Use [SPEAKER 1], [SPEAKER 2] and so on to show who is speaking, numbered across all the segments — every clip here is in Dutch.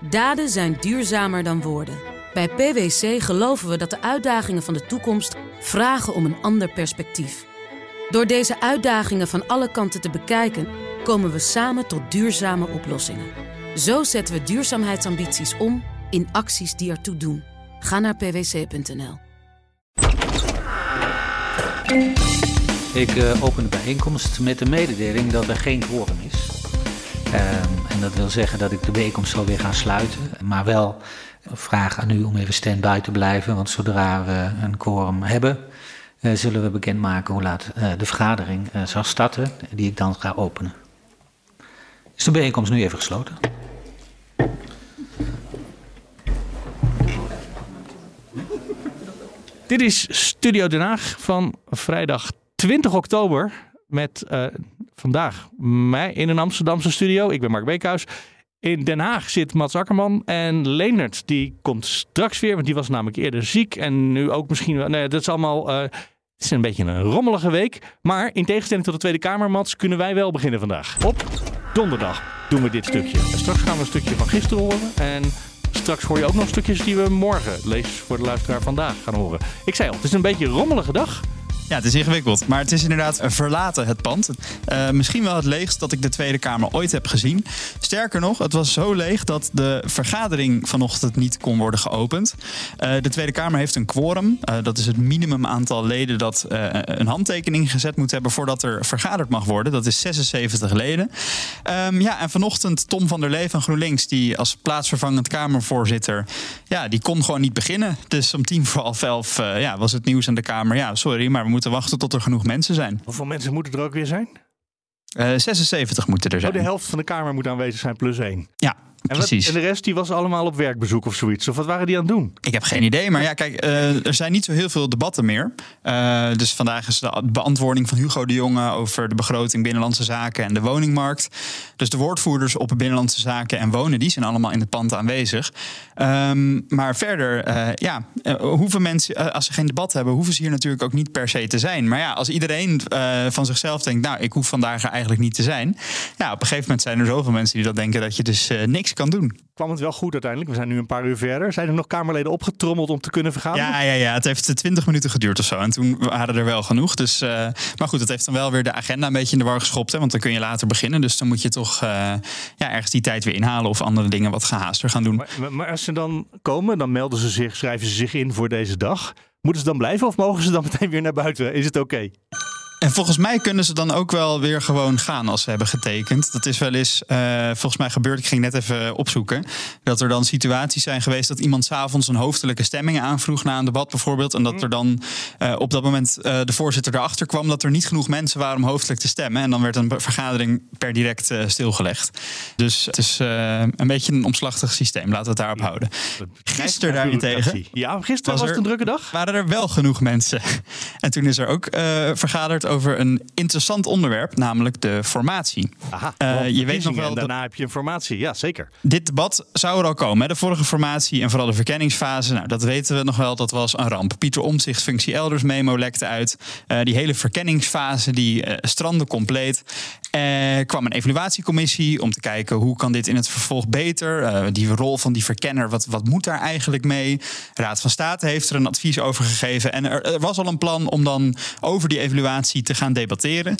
[SPEAKER 1] Daden zijn duurzamer dan woorden. Bij PwC geloven we dat de uitdagingen van de toekomst vragen om een ander perspectief. Door deze uitdagingen van alle kanten te bekijken, komen we samen tot duurzame oplossingen. Zo zetten we duurzaamheidsambities om in acties die ertoe doen. Ga naar pwc.nl.
[SPEAKER 2] Ik uh, open de bijeenkomst met de mededeling dat er geen quorum is. Um, en dat wil zeggen dat ik de bijeenkomst zal weer gaan sluiten. Maar wel vraag aan u om even stand-by te blijven. Want zodra we een quorum hebben, uh, zullen we bekendmaken hoe laat uh, de vergadering zal starten. Die ik dan ga openen. Is de bijeenkomst nu even gesloten?
[SPEAKER 3] Dit is Studio Den Haag van vrijdag 20 oktober. Met vandaag mij in een Amsterdamse studio. Ik ben Mark Beekhuis. In Den Haag zit Mats Akkerman en Leendert. Die komt straks weer, want die was namelijk eerder ziek. En nu ook misschien. Nee, dat is allemaal. Uh, het is een beetje een rommelige week. Maar in tegenstelling tot de Tweede Kamer, Mats, kunnen wij wel beginnen vandaag. Op donderdag doen we dit stukje. Straks gaan we een stukje van gisteren horen. En straks hoor je ook nog stukjes die we morgen, lees voor de luisteraar vandaag, gaan horen. Ik zei al, het is een beetje een rommelige dag.
[SPEAKER 4] Ja, het is ingewikkeld. Maar het is inderdaad verlaten, het pand. Uh, misschien wel het leegst dat ik de Tweede Kamer ooit heb gezien. Sterker nog, het was zo leeg dat de vergadering vanochtend niet kon worden geopend. Uh, de Tweede Kamer heeft een quorum. Uh, dat is het minimum aantal leden dat een handtekening gezet moet hebben voordat er vergaderd mag worden. Dat is 76 leden. Um, ja, en vanochtend Tom van der Lee van GroenLinks, die als plaatsvervangend Kamervoorzitter, ja, die kon gewoon niet beginnen. Dus om tien voor half elf ja, was het nieuws aan de Kamer. Ja, sorry, maar we moeten moeten wachten tot er genoeg mensen zijn.
[SPEAKER 3] Hoeveel mensen moeten er ook weer zijn?
[SPEAKER 4] Uh, eh, 76 moeten er zijn.
[SPEAKER 3] Oh, de helft van de Kamer moet aanwezig zijn, plus één.
[SPEAKER 4] Ja,
[SPEAKER 3] en,
[SPEAKER 4] Precies.
[SPEAKER 3] Wat, en de rest die was allemaal op werkbezoek of zoiets? Of wat waren die aan het doen?
[SPEAKER 4] Ik heb geen idee. Maar ja, kijk, uh, er zijn niet zo heel veel debatten meer. Uh, dus vandaag is de beantwoording van Hugo de Jonge over de begroting Binnenlandse Zaken en de woningmarkt. Dus de woordvoerders op Binnenlandse Zaken en Wonen, die zijn allemaal in het pand aanwezig. Um, maar verder, uh, ja, hoeven mensen, als ze geen debat hebben, hoeven ze hier natuurlijk ook niet per se te zijn. Maar ja, als iedereen van zichzelf denkt, nou, ik hoef vandaag eigenlijk niet te zijn. Ja, op een gegeven moment zijn er zoveel mensen die dat denken dat je dus niks kan doen.
[SPEAKER 3] Kwam het wel goed uiteindelijk? We zijn nu een paar uur verder. Zijn er nog Kamerleden opgetrommeld om te kunnen vergaderen?
[SPEAKER 4] Ja, ja, ja. het heeft 20 minuten geduurd of zo. En toen waren er wel genoeg. Dus, uh, maar goed, het heeft dan wel weer de agenda een beetje in de war geschopt. Hè, want dan kun je later beginnen. Dus dan moet je toch uh, ja, ergens die tijd weer inhalen of andere dingen wat gehaaster gaan doen.
[SPEAKER 3] Maar, maar als ze dan komen, dan melden ze zich, schrijven ze zich in voor deze dag. Moeten ze dan blijven of mogen ze dan meteen weer naar buiten? Is het oké? Okay?
[SPEAKER 4] En volgens mij kunnen ze dan ook wel weer gewoon gaan als ze hebben getekend. Dat is wel eens, uh, volgens mij gebeurd, ik ging net even opzoeken, dat er dan situaties zijn geweest dat iemand s'avonds een hoofdelijke stemming aanvroeg na een debat bijvoorbeeld. En dat mm. er dan uh, op dat moment uh, de voorzitter erachter kwam dat er niet genoeg mensen waren om hoofdelijk te stemmen. En dan werd een vergadering per direct stilgelegd. Dus het is een beetje een omslachtig systeem. Laten we het daarop houden. Gisteren daarentegen.
[SPEAKER 3] Ja, gisteren was, was het een drukke dag.
[SPEAKER 4] Waren er wel genoeg mensen. En toen is er ook vergaderd over een interessant onderwerp, namelijk de formatie.
[SPEAKER 3] Aha, uh, je weet nog wel. Daarna heb je informatie, ja zeker.
[SPEAKER 4] Dit debat zou er al komen. Hè? De vorige formatie en vooral de verkenningsfase, nou, dat weten we nog wel, dat was een ramp. Pieter Omtzigt functie elders memo lekte uit. Uh, die hele verkenningsfase die uh, strandde compleet. Er kwam een evaluatiecommissie om te kijken hoe kan dit in het vervolg beter. die rol van die verkenner, wat, wat moet daar eigenlijk mee? Raad van State heeft er een advies over gegeven. En er, er was al een plan om dan over die evaluatie te gaan debatteren.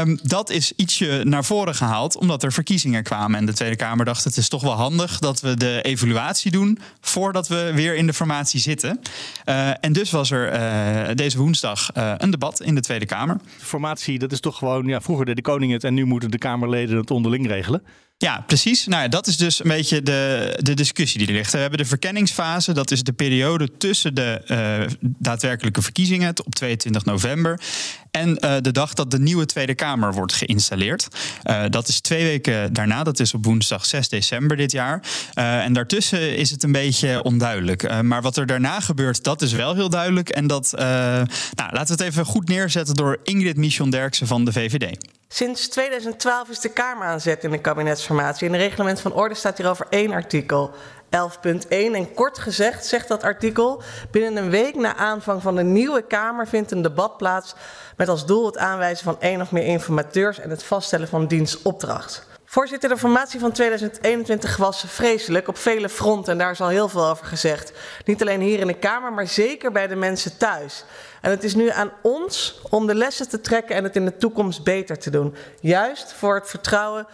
[SPEAKER 4] Um, dat is ietsje naar voren gehaald omdat er verkiezingen kwamen. En de Tweede Kamer dacht het is toch wel handig dat we de evaluatie doen voordat we weer in de formatie zitten. Uh, en dus was er deze woensdag een debat in de Tweede Kamer.
[SPEAKER 3] Formatie, dat is toch gewoon, ja, vroeger de koning en nu moeten de Kamerleden het onderling regelen.
[SPEAKER 4] Ja, precies. Nou, dat is dus een beetje de, de discussie die er ligt. We hebben de verkenningsfase. Dat is de periode tussen de uh, daadwerkelijke verkiezingen op 22 november. En uh, de dag dat de nieuwe Tweede Kamer wordt geïnstalleerd. Uh, dat is twee weken daarna. Dat is op woensdag 6 december dit jaar. en daartussen is het een beetje onduidelijk. maar wat er daarna gebeurt, dat is wel heel duidelijk. En dat, nou, laten we het even goed neerzetten door Ingrid Michon Derksen van de VVD.
[SPEAKER 5] Sinds 2012 is de Kamer aanzet in de kabinetsformatie. In het reglement van orde staat hierover één artikel. 11.1. En kort gezegd zegt dat artikel: binnen een week na aanvang van de nieuwe Kamer vindt een debat plaats met als doel het aanwijzen van één of meer informateurs en het vaststellen van dienstopdracht. Voorzitter, de formatie van 2021 was vreselijk op vele fronten en daar is al heel veel over gezegd. Niet alleen hier in de Kamer, maar zeker bij de mensen thuis. En het is nu aan ons om de lessen te trekken en het in de toekomst beter te doen. Juist voor het vertrouwen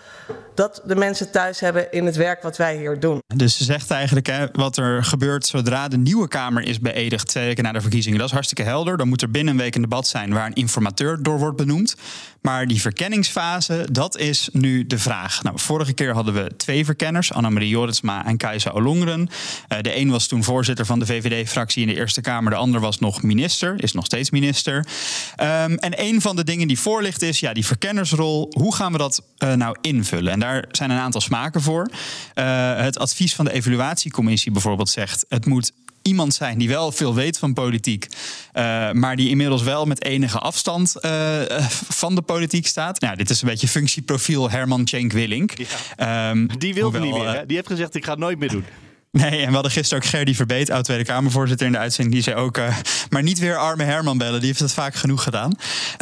[SPEAKER 5] dat de mensen thuis hebben in het werk wat wij hier doen.
[SPEAKER 4] Dus ze zegt eigenlijk hè, wat er gebeurt zodra de nieuwe Kamer is beëdigd twee weken na de verkiezingen. Dat is hartstikke helder. Dan moet er binnen een week een debat zijn waar een informateur door wordt benoemd. Maar die verkenningsfase, dat is nu de vraag. Nou, vorige keer hadden we twee verkenners, Annemarie Joritsma en Kajsa Olongren. Uh, de een was toen voorzitter van de VVD-fractie in de Eerste Kamer. De ander was nog minister, is nog steeds minister. Um, en een van de dingen die voor ligt is, ja, die verkennersrol. Hoe gaan we dat uh, nou invullen? En daar zijn een aantal smaken voor. Uh, het advies van de evaluatiecommissie bijvoorbeeld zegt... het moet iemand zijn die wel veel weet van politiek, uh, maar die inmiddels wel met enige afstand uh, van de politiek staat. Nou, dit is een beetje functieprofiel Herman Cenk Willink.
[SPEAKER 3] Ja. Um, die wil niet meer. Hè? Die heeft gezegd: ik ga het nooit meer doen.
[SPEAKER 4] Nee, en we hadden gisteren ook Gerdy Verbeet, oud Tweede Kamervoorzitter in de uitzending. Die zei ook, uh, maar niet weer arme Herman bellen. Die heeft het vaak genoeg gedaan.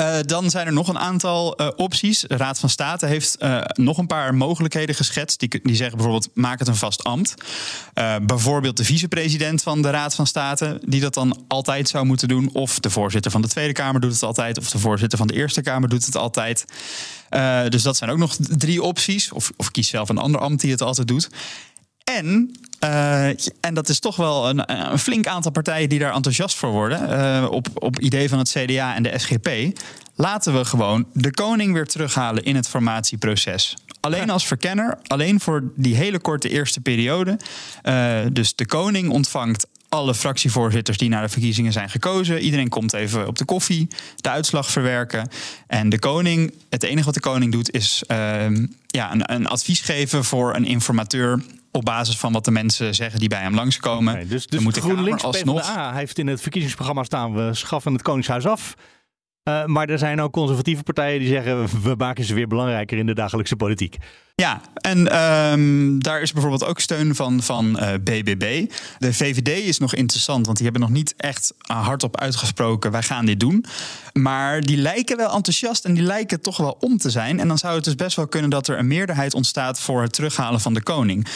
[SPEAKER 4] Uh, dan zijn er nog een aantal uh, opties. De Raad van State heeft nog een paar mogelijkheden geschetst. Die, die zeggen bijvoorbeeld, maak het een vast ambt. bijvoorbeeld de vicepresident van de Raad van State, die dat dan altijd zou moeten doen. Of de voorzitter van de Tweede Kamer doet het altijd. Of de voorzitter van de Eerste Kamer doet het altijd. dus dat zijn ook nog drie opties. Of, of kies zelf een ander ambt die het altijd doet. En uh, en dat is toch wel een, een, flink aantal partijen die daar enthousiast voor worden. Uh, op, op idee van het CDA en de SGP. Laten we gewoon de koning weer terughalen in het formatieproces. Alleen als verkenner, alleen voor die hele korte eerste periode. Uh, dus de koning ontvangt alle fractievoorzitters die naar de verkiezingen zijn gekozen. Iedereen komt even op de koffie, de uitslag verwerken. En de koning, het enige wat de koning doet, is ja, een, een advies geven voor een informateur op basis van wat de mensen zeggen die bij hem langskomen. Okay,
[SPEAKER 3] dus dus GroenLinks alsnog... PvdA heeft in het verkiezingsprogramma staan... we schaffen het Koningshuis af. Uh, maar er zijn ook conservatieve partijen die zeggen... we maken ze weer belangrijker in de dagelijkse politiek.
[SPEAKER 4] Ja, en um, daar is bijvoorbeeld ook steun van, van BBB. De VVD is nog interessant, want die hebben nog niet echt hardop uitgesproken... wij gaan dit doen. Maar die lijken wel enthousiast en die lijken toch wel om te zijn. En dan zou het dus best wel kunnen dat er een meerderheid ontstaat... voor het terughalen van de koning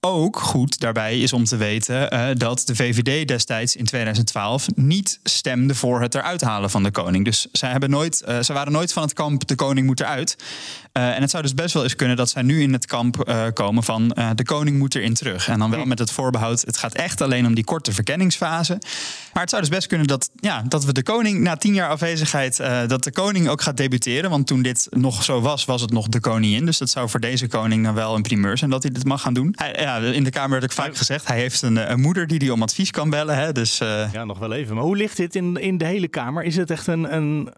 [SPEAKER 4] ook goed daarbij is om te weten uh, dat de VVD destijds in 2012 niet stemde voor het eruit halen van de koning. Dus zij, hebben nooit, uh, zij waren nooit van het kamp de koning moet eruit. Uh, en het zou dus best wel eens kunnen dat zij nu in het kamp komen van de koning moet erin terug. En dan wel met het voorbehoud, het gaat echt alleen om die korte verkenningsfase. Maar het zou dus best kunnen dat, ja, dat we de koning na tien jaar afwezigheid, dat de koning ook gaat debuteren. Want toen dit nog zo was, was het nog de koningin. Dus dat zou voor deze koning dan wel een primeur zijn dat hij dit mag gaan doen. Hij, ja, in de Kamer werd ook vaak gezegd, hij heeft een, een moeder die hij om advies kan bellen. Hè, dus.
[SPEAKER 3] Ja, nog wel even. Maar hoe ligt dit in, in de hele Kamer? Is het echt een, een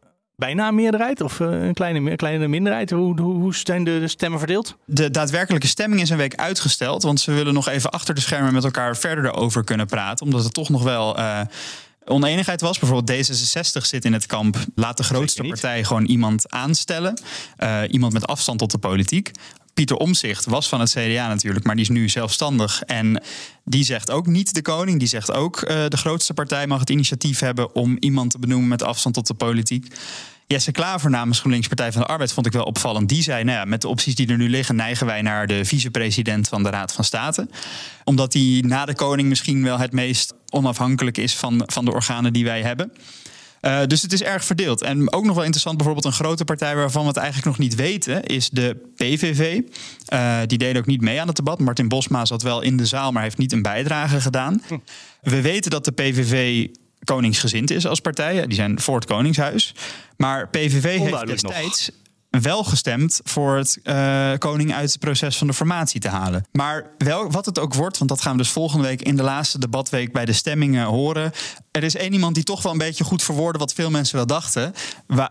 [SPEAKER 3] bijna een meerderheid of eh, een kleine, kleine minderheid? Hoe, hoe, hoe zijn de, stemmen verdeeld?
[SPEAKER 4] De daadwerkelijke stemming is een week uitgesteld, want ze willen nog even achter de schermen met elkaar verder erover kunnen praten, omdat het toch nog wel... Uh, oneenigheid was. Bijvoorbeeld D66 zit in het kamp. Laat de grootste partij gewoon iemand aanstellen. Uh, iemand met afstand tot de politiek. Pieter Omzicht was van het CDA natuurlijk, maar die is nu zelfstandig. En die zegt ook niet de koning. Die zegt ook uh, de grootste partij mag het initiatief hebben om iemand te benoemen met afstand tot de politiek. Jesse Klaver namens GroenLinks Partij van de Arbeid vond ik wel opvallend. Die zei, nou ja, met de opties die er nu liggen, neigen wij naar de vicepresident van de Raad van State. Omdat die na de koning misschien wel het meest onafhankelijk is van, van de organen die wij hebben. Uh, dus het is erg verdeeld. En ook nog wel interessant, bijvoorbeeld een grote partij waarvan we het eigenlijk nog niet weten, is de PVV. Uh, die deed ook niet mee aan het debat. Martin Bosma zat wel in de zaal, maar heeft niet een bijdrage gedaan. Hm. We weten dat de PVV koningsgezind is als partij. Die zijn voor het Koningshuis. Maar PVV heeft destijds wel gestemd voor het uh, koning uit het proces van de formatie te halen. Maar wel, wat het ook wordt, want dat gaan we dus volgende week in de laatste debatweek bij de stemmingen horen. Er is één iemand die toch wel een beetje goed verwoordde wat veel mensen wel dachten.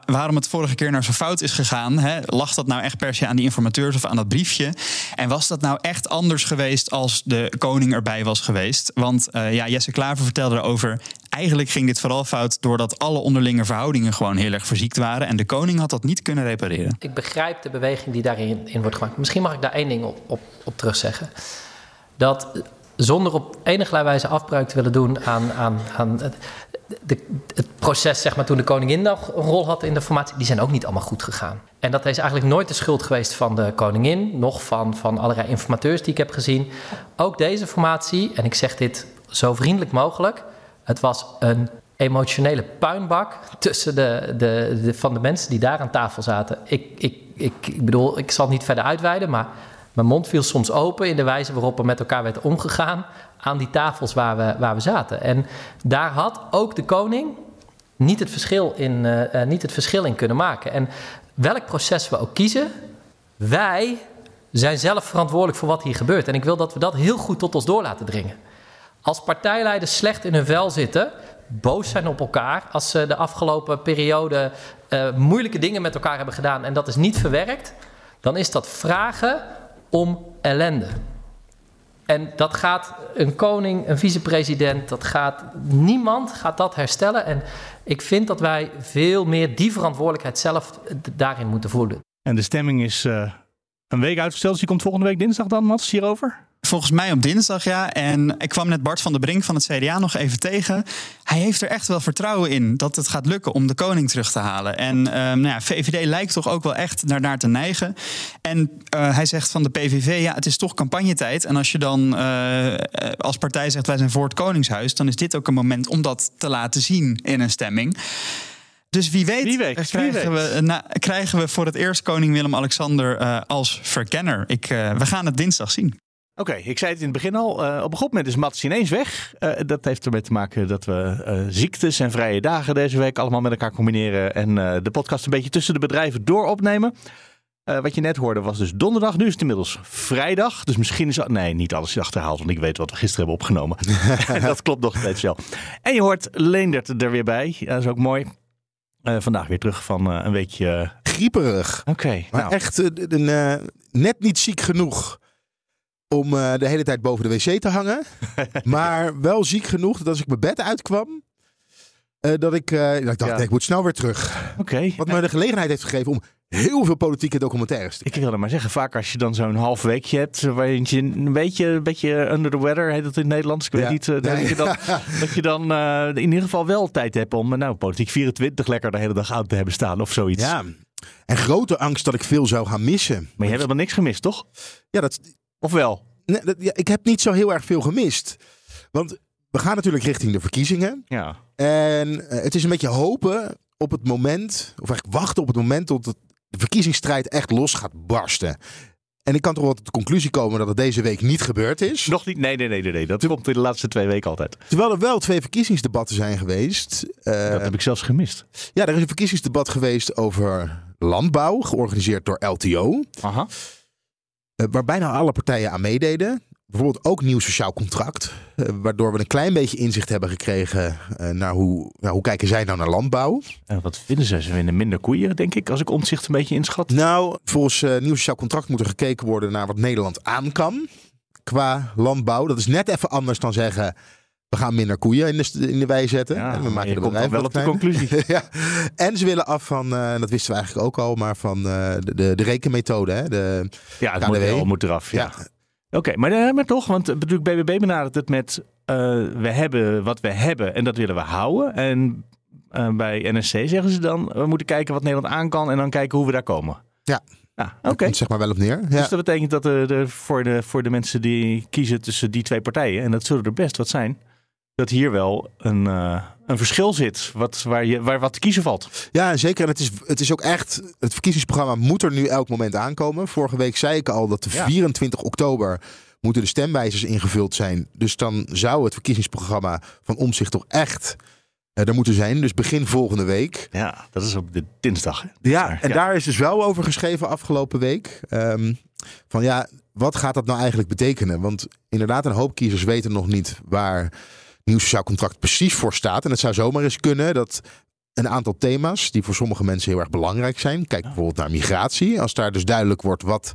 [SPEAKER 4] waarom het vorige keer nou zo fout is gegaan. Hè? Lag dat nou echt per se aan die informateurs of aan dat briefje? En was dat nou echt anders geweest als de koning erbij was geweest? Want uh, ja, Jesse Klaver vertelde erover. Eigenlijk ging dit vooral fout doordat alle onderlinge verhoudingen gewoon heel erg verziekt waren. En de koning had dat niet kunnen repareren.
[SPEAKER 6] Ik begrijp de beweging die daarin in wordt gemaakt. Misschien mag ik daar één ding op, op, op terugzeggen. Dat zonder op enige wijze afbruik te willen doen aan. aan, aan de, het proces, zeg maar, toen de koningin nog een rol had in de formatie, die zijn ook niet allemaal goed gegaan. En dat is eigenlijk nooit de schuld geweest van de koningin, nog van, van allerlei informateurs die ik heb gezien. Ook deze formatie, en ik zeg dit zo vriendelijk mogelijk, het was een emotionele puinbak tussen de, de, de, van de mensen die daar aan tafel zaten. Ik, ik, ik, ik bedoel, ik zal niet verder uitweiden, maar mijn mond viel soms open in de wijze waarop er met elkaar werd omgegaan aan die tafels waar we, waar we zaten. En daar had ook de koning niet het verschil in, uh, niet het verschil in kunnen maken. En welk proces we ook kiezen, wij zijn zelf verantwoordelijk voor wat hier gebeurt. En ik wil dat we dat heel goed tot ons door laten dringen. Als partijleiders slecht in hun vel zitten, boos zijn op elkaar, als ze de afgelopen periode uh, moeilijke dingen met elkaar hebben gedaan en dat is niet verwerkt, dan is dat vragen om ellende. En dat gaat een koning, een vicepresident, dat gaat niemand gaat dat herstellen. En ik vind dat wij veel meer die verantwoordelijkheid zelf daarin moeten voelen.
[SPEAKER 3] En de stemming is uh, een week uitgesteld, dus je komt volgende week dinsdag dan, Mats, hierover?
[SPEAKER 7] Volgens mij op dinsdag, ja. En ik kwam net Bart van der Brink van het CDA nog even tegen. Hij heeft er echt wel vertrouwen in dat het gaat lukken om de koning terug te halen. En uh, nou ja, VVD lijkt toch ook wel echt naar te neigen. En uh, hij zegt van de PVV, ja, het is toch campagnetijd. En als je dan uh, als partij zegt wij zijn voor het Koningshuis, dan is dit ook een moment om dat te laten zien in een stemming. Dus wie weet,
[SPEAKER 3] wie weet
[SPEAKER 7] krijgen,
[SPEAKER 3] wie weet.
[SPEAKER 7] We, na, krijgen we voor het eerst koning Willem-Alexander als verkenner. Ik, we gaan het dinsdag zien.
[SPEAKER 3] Oké, okay, ik zei het in het begin al. Uh, op een goed moment is Mats ineens weg. Uh, dat heeft ermee te maken dat we uh, ziektes en vrije dagen deze week allemaal met elkaar combineren. En de podcast een beetje tussen de bedrijven door opnemen. wat je net hoorde was dus donderdag. Nu is het inmiddels vrijdag. Dus misschien is... Nee, niet alles is achterhaald. Want ik weet wat we gisteren hebben opgenomen. dat klopt nog steeds wel. En je hoort Leendert er weer bij. Dat is ook mooi. vandaag weer terug van een weekje...
[SPEAKER 8] Grieperig.
[SPEAKER 3] Oké. Okay,
[SPEAKER 8] maar
[SPEAKER 3] nou.
[SPEAKER 8] echt net niet ziek genoeg om uh, de hele tijd boven de wc te hangen. maar wel ziek genoeg dat als ik mijn bed uitkwam, uh, dat ik, uh, dat ik dacht, ja. nee, ik moet snel weer terug.
[SPEAKER 3] Oké. Okay.
[SPEAKER 8] Wat me de gelegenheid heeft gegeven om heel veel politieke documentaires te
[SPEAKER 3] Ik wilde maar zeggen, vaak als je dan zo'n half weekje hebt, waarin je een beetje, een beetje under the weather, heet het in het Nederlands. Ik weet
[SPEAKER 8] Ja.
[SPEAKER 3] niet, uh,
[SPEAKER 8] Nee.
[SPEAKER 3] dat je dan, dat je dan in ieder geval wel tijd hebt om, nou, politiek 24 lekker de hele dag aan te hebben staan of zoiets.
[SPEAKER 8] Ja. En grote angst dat ik veel zou gaan missen.
[SPEAKER 3] Maar je hebt helemaal niks gemist, toch?
[SPEAKER 8] Ja, dat,
[SPEAKER 3] Of wel?
[SPEAKER 8] nee, dat, ja, ik heb niet zo heel erg veel gemist. Want we gaan natuurlijk richting de verkiezingen.
[SPEAKER 3] Ja.
[SPEAKER 8] En eh, het is een beetje hopen op het moment, of eigenlijk wachten op het moment tot het- de verkiezingsstrijd echt los gaat barsten. En ik kan toch wel tot de conclusie komen dat het deze week niet gebeurd is.
[SPEAKER 3] Nog niet? Nee, nee, nee, nee. nee. Dat komt in de laatste twee weken altijd.
[SPEAKER 8] Terwijl er wel twee verkiezingsdebatten zijn geweest. Eh,
[SPEAKER 3] dat heb ik zelfs gemist.
[SPEAKER 8] ja, er is een verkiezingsdebat geweest over landbouw, georganiseerd door LTO.
[SPEAKER 3] Aha.
[SPEAKER 8] Eh, waar bijna alle partijen aan meededen. Bijvoorbeeld ook nieuw sociaal contract. eh, waardoor we een klein beetje inzicht hebben gekregen eh, naar hoe, nou, hoe kijken zij nou naar landbouw.
[SPEAKER 3] En wat vinden ze? Ze winnen minder koeien, denk ik, als ik omzicht een beetje inschat.
[SPEAKER 8] Nou, volgens nieuw sociaal contract moet er gekeken worden naar wat Nederland aan kan qua landbouw. Dat is net even anders dan zeggen, we gaan minder koeien in de, in de wei zetten.
[SPEAKER 3] Ja,
[SPEAKER 8] en we maken de bedrijven
[SPEAKER 3] wel op de conclusie.
[SPEAKER 8] ja. En ze willen af van, en dat wisten we eigenlijk ook al, maar van eh, de, de, de rekenmethode. Hè? De,
[SPEAKER 3] Ja, het
[SPEAKER 8] KDW.
[SPEAKER 3] model moet eraf. Ja.
[SPEAKER 8] ja.
[SPEAKER 3] Oké, maar, eh, maar toch, want bedoel, BBB benadert het met we hebben wat we hebben en dat willen we houden. En bij NSC zeggen ze dan, we moeten kijken wat Nederland aan kan en dan kijken hoe we daar komen.
[SPEAKER 8] Ja.
[SPEAKER 3] Ja, oké.
[SPEAKER 8] zeg maar wel op neer. Ja.
[SPEAKER 3] Dus dat betekent dat er voor, de, voor de mensen die kiezen tussen die twee partijen, en dat zullen er best wat zijn, dat hier wel een, eh, een verschil zit wat, waar, je, waar wat te kiezen valt.
[SPEAKER 8] Ja, zeker. En het is, het is ook echt. Het verkiezingsprogramma moet er nu elk moment aankomen. Vorige week zei ik al dat de
[SPEAKER 3] Ja.
[SPEAKER 8] 24 oktober moeten de stemwijzers ingevuld zijn. Dus dan zou het verkiezingsprogramma van Omzicht toch echt eh, er moeten zijn. Dus begin volgende week.
[SPEAKER 3] Ja, dat is op de dinsdag. Hè?
[SPEAKER 8] Ja, en daar is dus wel over geschreven afgelopen week. Ehm, van ja, wat gaat dat nou eigenlijk betekenen? Want inderdaad, een hoop kiezers weten nog niet waar nieuw sociaal contract precies voor staat. En het zou zomaar eens kunnen dat een aantal thema's die voor sommige mensen heel erg belangrijk zijn. Kijk bijvoorbeeld naar migratie. Als daar dus duidelijk wordt wat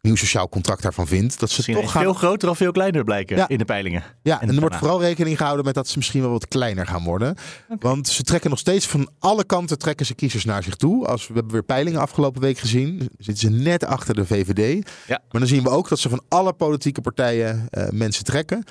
[SPEAKER 8] nieuw sociaal contract daarvan vindt, dat ze
[SPEAKER 3] Misschien
[SPEAKER 8] toch gaan.
[SPEAKER 3] veel groter of veel kleiner blijken
[SPEAKER 8] Ja.
[SPEAKER 3] in de peilingen.
[SPEAKER 8] Ja, en er wordt vooral rekening gehouden met dat ze misschien wel wat kleiner gaan worden. Want ze trekken nog steeds van alle kanten trekken ze kiezers naar zich toe. Als we hebben weer peilingen afgelopen week gezien, zitten ze net achter de VVD.
[SPEAKER 3] Ja.
[SPEAKER 8] Maar dan zien we ook dat ze van alle politieke partijen eh, mensen trekken.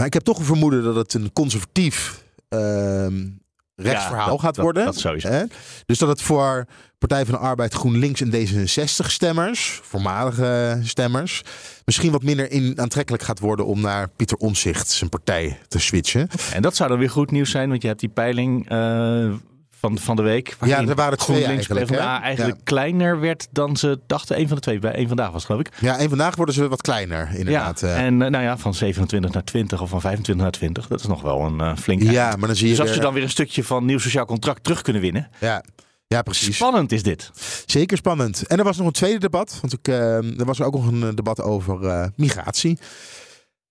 [SPEAKER 8] Maar ik heb toch een vermoeden dat het een conservatief ehm rechtsverhaal
[SPEAKER 3] dat-
[SPEAKER 8] gaat worden.
[SPEAKER 3] dat sowieso.
[SPEAKER 8] Hè? Dus dat het voor Partij van de Arbeid, GroenLinks en D66-stemmers, voormalige stemmers, misschien wat minder in aantrekkelijk gaat worden om naar Pieter Omzicht zijn partij te switchen.
[SPEAKER 3] En dat zou dan weer goed nieuws zijn, want je hebt die peiling eh, van, van de week. waarin
[SPEAKER 8] er waren twee eigenlijk,
[SPEAKER 3] PvdA eigenlijk
[SPEAKER 8] Ja.
[SPEAKER 3] kleiner werd dan ze dachten. Een van de twee, bij één vandaag was geloof ik.
[SPEAKER 8] Ja, en vandaag worden ze wat kleiner, inderdaad.
[SPEAKER 3] Ja,
[SPEAKER 8] eh.
[SPEAKER 3] en eh, nou ja, van 27 naar 20 of van 25 naar 20. Dat is nog wel een eh flink
[SPEAKER 8] ja, maar dan zie je
[SPEAKER 3] Dus als ze dan weer een stukje van nieuw sociaal contract terug kunnen winnen.
[SPEAKER 8] Ja, ja, precies.
[SPEAKER 3] Spannend is dit.
[SPEAKER 8] Zeker spannend. En er was nog een tweede debat. Want ik, eh, er was ook nog een eh, debat over eh, migratie.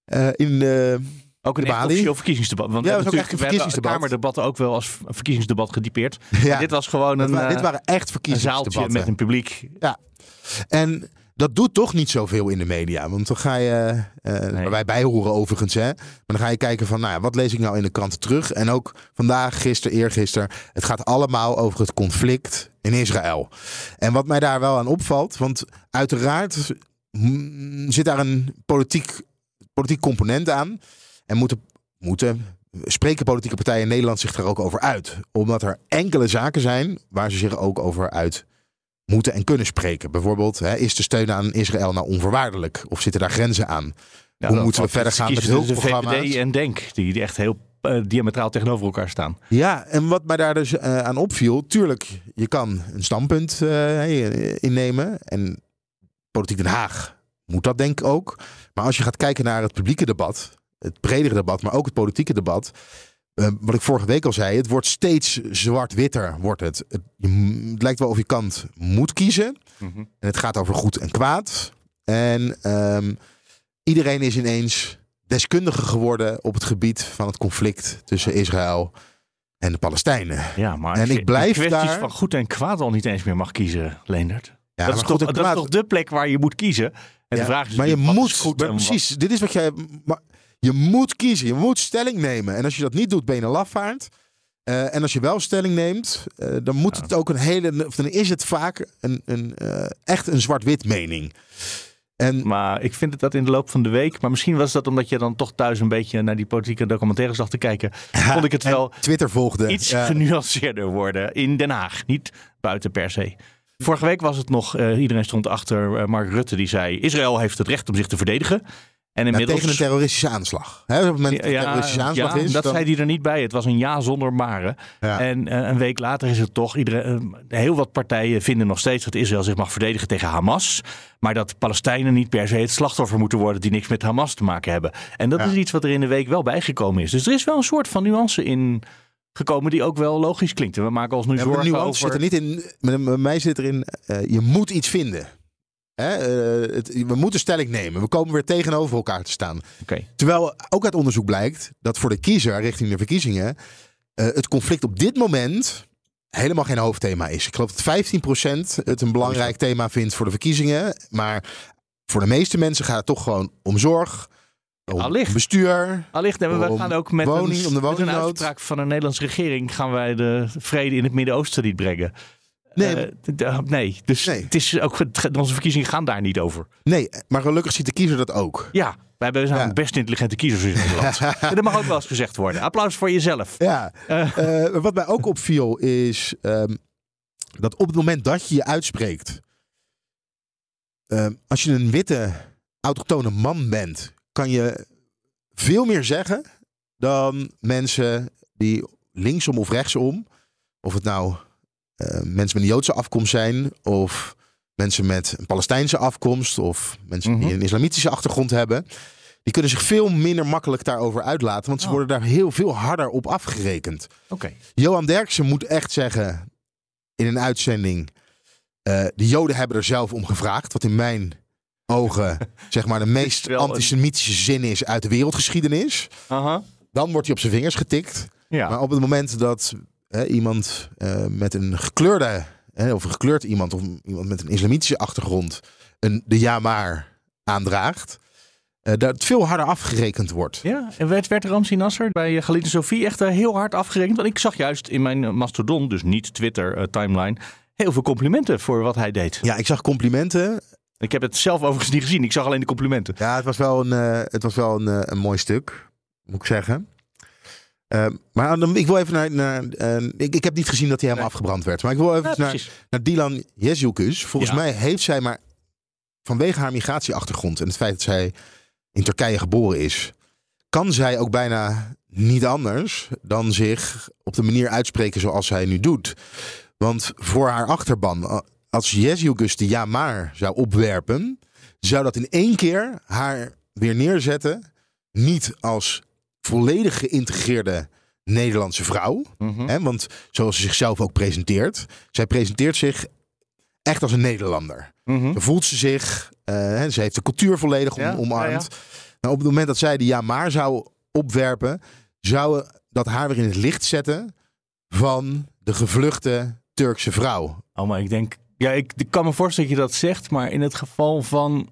[SPEAKER 8] Eh, in, eh,
[SPEAKER 3] Ook een
[SPEAKER 8] De
[SPEAKER 3] officieel verkiezingsdebat. Want
[SPEAKER 8] Ja,
[SPEAKER 3] we
[SPEAKER 8] dat was ook echt een verkiezingsdebat.
[SPEAKER 3] Kamerdebatten ook wel als verkiezingsdebat getypeerd.
[SPEAKER 8] ja,
[SPEAKER 3] dit was gewoon een, eh,
[SPEAKER 8] dit waren echt
[SPEAKER 3] een zaaltje
[SPEAKER 8] verkiezingsdebatten.
[SPEAKER 3] met een publiek.
[SPEAKER 8] En dat doet toch niet zoveel in de media. Want dan ga je, eh waar wij bij horen overigens, hè. Maar dan ga je kijken van, nou ja, wat lees ik nou in de kranten terug? En ook vandaag, gisteren, eergisteren. Het gaat allemaal over het conflict in Israël. En wat mij daar wel aan opvalt, want uiteraard mm, zit daar een politiek, politiek component aan. En moeten, moeten spreken politieke partijen in Nederland zich daar ook over uit. Omdat er enkele zaken zijn waar ze zich ook over uit moeten en kunnen spreken. Bijvoorbeeld, hè, is de steun aan Israël nou onvoorwaardelijk? Of zitten daar grenzen aan?
[SPEAKER 3] Ja,
[SPEAKER 8] Hoe
[SPEAKER 3] dan
[SPEAKER 8] moeten we verder gaan met hulpprogramma's?
[SPEAKER 3] De VVD en DENK, die, die echt heel eh, diametraal tegenover elkaar staan.
[SPEAKER 8] Ja, en wat mij daar dus eh, aan opviel, tuurlijk, je kan een standpunt eh, innemen. En Politiek Den Haag moet dat denk ik ook. Maar als je gaat kijken naar het publieke debat, het bredere debat, maar ook het politieke debat. eh, wat ik vorige week al zei, het wordt steeds zwart-witter. Wordt het. Het, je lijkt wel of je kant moet kiezen. En het gaat over goed en kwaad. En ehm, iedereen is ineens deskundige geworden op het gebied van het conflict tussen Israël en de Palestijnen.
[SPEAKER 3] Ja, maar
[SPEAKER 8] En ik
[SPEAKER 3] je
[SPEAKER 8] blijf
[SPEAKER 3] kwesties
[SPEAKER 8] daar-
[SPEAKER 3] van goed en kwaad al niet eens meer mag kiezen, Leendert.
[SPEAKER 8] Ja,
[SPEAKER 3] dat, is, toch, dat is toch de plek waar je moet kiezen? En
[SPEAKER 8] Ja,
[SPEAKER 3] de vraag is
[SPEAKER 8] maar je
[SPEAKER 3] natuurlijk, wat
[SPEAKER 8] moet
[SPEAKER 3] goed
[SPEAKER 8] maar
[SPEAKER 3] en wat-
[SPEAKER 8] precies. Dit is wat jij. Maar je moet kiezen. Je moet stelling nemen. En als je dat niet doet, ben je een lafaard. Eh, en als je wel stelling neemt, eh, dan moet het ook een hele. Of dan is het vaak een, een, eh, echt een zwart-wit mening. En
[SPEAKER 3] Maar ik vind het dat in de loop van de week. Maar misschien was dat omdat je dan toch thuis een beetje naar die politieke documentaires zag te kijken. Vond ik het wel
[SPEAKER 8] Twitter volgde.
[SPEAKER 3] iets
[SPEAKER 8] Ja.
[SPEAKER 3] genuanceerder worden in Den Haag. Niet buiten per se. Vorige week was het nog, iedereen stond achter Mark Rutte die zei... Israël heeft het recht om zich te verdedigen. En
[SPEAKER 8] Ja, tegen een terroristische aanslag. Op het moment dat een terroristische aanslag
[SPEAKER 3] ja,
[SPEAKER 8] is.
[SPEAKER 3] dat
[SPEAKER 8] dan-
[SPEAKER 3] zei hij er niet bij. Het was een ja zonder maren.
[SPEAKER 8] Ja.
[SPEAKER 3] En eh, een week later is het toch... Iedereen, eh, heel wat partijen vinden nog steeds dat Israël zich mag verdedigen tegen Hamas. Maar dat Palestijnen niet per se het slachtoffer moeten worden... die niks met Hamas te maken hebben. En dat
[SPEAKER 8] Ja.
[SPEAKER 3] is iets wat er in de week wel bijgekomen is. Dus er is wel een soort van nuance in gekomen... die ook wel logisch klinkt. En we maken ons nu
[SPEAKER 8] Ja,
[SPEAKER 3] zorgen over...
[SPEAKER 8] zit er niet in. Bij mij zit erin. eh, je moet iets vinden. Hè? eh, het, we moeten stelling nemen. We komen weer tegenover elkaar te staan. Terwijl ook uit onderzoek blijkt dat voor de kiezer richting de verkiezingen eh, het conflict op dit moment helemaal geen hoofdthema is. Ik geloof dat 15% het een belangrijk thema vindt voor de verkiezingen. Maar voor de meeste mensen gaat het toch gewoon om zorg, om
[SPEAKER 3] Allicht.
[SPEAKER 8] bestuur.
[SPEAKER 3] Allicht, en we gaan ook met,
[SPEAKER 8] woning-
[SPEAKER 3] een, met een uitspraak van een Nederlandse regering... gaan wij de vrede in het Midden-Oosten niet brengen.
[SPEAKER 8] Nee,
[SPEAKER 3] Eh, d- nee. dus
[SPEAKER 8] Nee.
[SPEAKER 3] Het is ook, onze verkiezingen gaan daar niet over.
[SPEAKER 8] nee, maar gelukkig ziet de kiezer dat ook.
[SPEAKER 3] Ja, wij hebben zijn
[SPEAKER 8] Ja.
[SPEAKER 3] best intelligente kiezers in Nederland. Dat mag ook wel eens gezegd worden. Applaus voor jezelf.
[SPEAKER 8] Ja,
[SPEAKER 3] Eh.
[SPEAKER 8] eh, wat mij ook opviel is ehm, dat op het moment dat je je uitspreekt, ehm, als je een witte autochtone man bent, kan je veel meer zeggen dan mensen die linksom of rechtsom, of het nou mensen met een Joodse afkomst zijn, of mensen met een Palestijnse afkomst, of mensen
[SPEAKER 3] Mhm.
[SPEAKER 8] die een islamitische achtergrond hebben. Die kunnen zich veel minder makkelijk daarover uitlaten, want ze
[SPEAKER 3] Oh.
[SPEAKER 8] worden daar heel veel harder op afgerekend.
[SPEAKER 3] Oké.
[SPEAKER 8] Johan Derksen moet echt zeggen in een uitzending: eh, de Joden hebben er zelf om gevraagd. Wat in mijn ogen zeg maar de meest
[SPEAKER 3] een-
[SPEAKER 8] antisemitische zin is uit de wereldgeschiedenis. Dan wordt hij op zijn vingers getikt.
[SPEAKER 3] Ja.
[SPEAKER 8] Maar op het moment dat hè, iemand eh, met een gekleurde, hè, of een gekleurd iemand, of iemand met een islamitische achtergrond, een, de ja maar aandraagt, eh, dat het veel harder afgerekend wordt.
[SPEAKER 3] ja, en werd, werd Ramsi Nasser bij uh, Galit en Sofie echt eh, heel hard afgerekend? Want ik zag juist in mijn eh, Mastodon, dus niet Twitter eh, timeline, heel veel complimenten voor wat hij deed.
[SPEAKER 8] Ja, ik zag complimenten.
[SPEAKER 3] Ik heb het zelf overigens niet gezien. Ik zag alleen de complimenten.
[SPEAKER 8] Ja, het was wel een, eh, het was wel een, eh, een mooi stuk, moet ik zeggen. Eh, maar dan, ik wil even naar. naar eh, ik, ik heb niet gezien dat hij helemaal afgebrand werd. Maar ik wil even
[SPEAKER 3] Ja,
[SPEAKER 8] naar, naar Dilan Jezielkus. Volgens
[SPEAKER 3] Ja.
[SPEAKER 8] mij heeft zij maar vanwege haar migratieachtergrond en het feit dat zij in Turkije geboren is, kan zij ook bijna niet anders dan zich op de manier uitspreken zoals zij nu doet. Want voor haar achterban, als Jezielkus de ja maar zou opwerpen, zou dat in één keer haar weer neerzetten. Niet als volledig geïntegreerde Nederlandse vrouw.
[SPEAKER 3] Mhm.
[SPEAKER 8] Hè, want zoals ze zichzelf ook presenteert. Zij presenteert zich echt als een Nederlander.
[SPEAKER 3] Mhm.
[SPEAKER 8] Voelt ze zich. hè, ze heeft de cultuur volledig om,
[SPEAKER 3] Ja,
[SPEAKER 8] omarmd.
[SPEAKER 3] ja,
[SPEAKER 8] Nou, op het moment dat zij de ja maar zou opwerpen. Zou dat haar weer in het licht zetten van de gevluchte Turkse vrouw.
[SPEAKER 3] Oh, maar ik denk... Ja, ik, ik kan me voorstellen dat je dat zegt, maar in het geval van...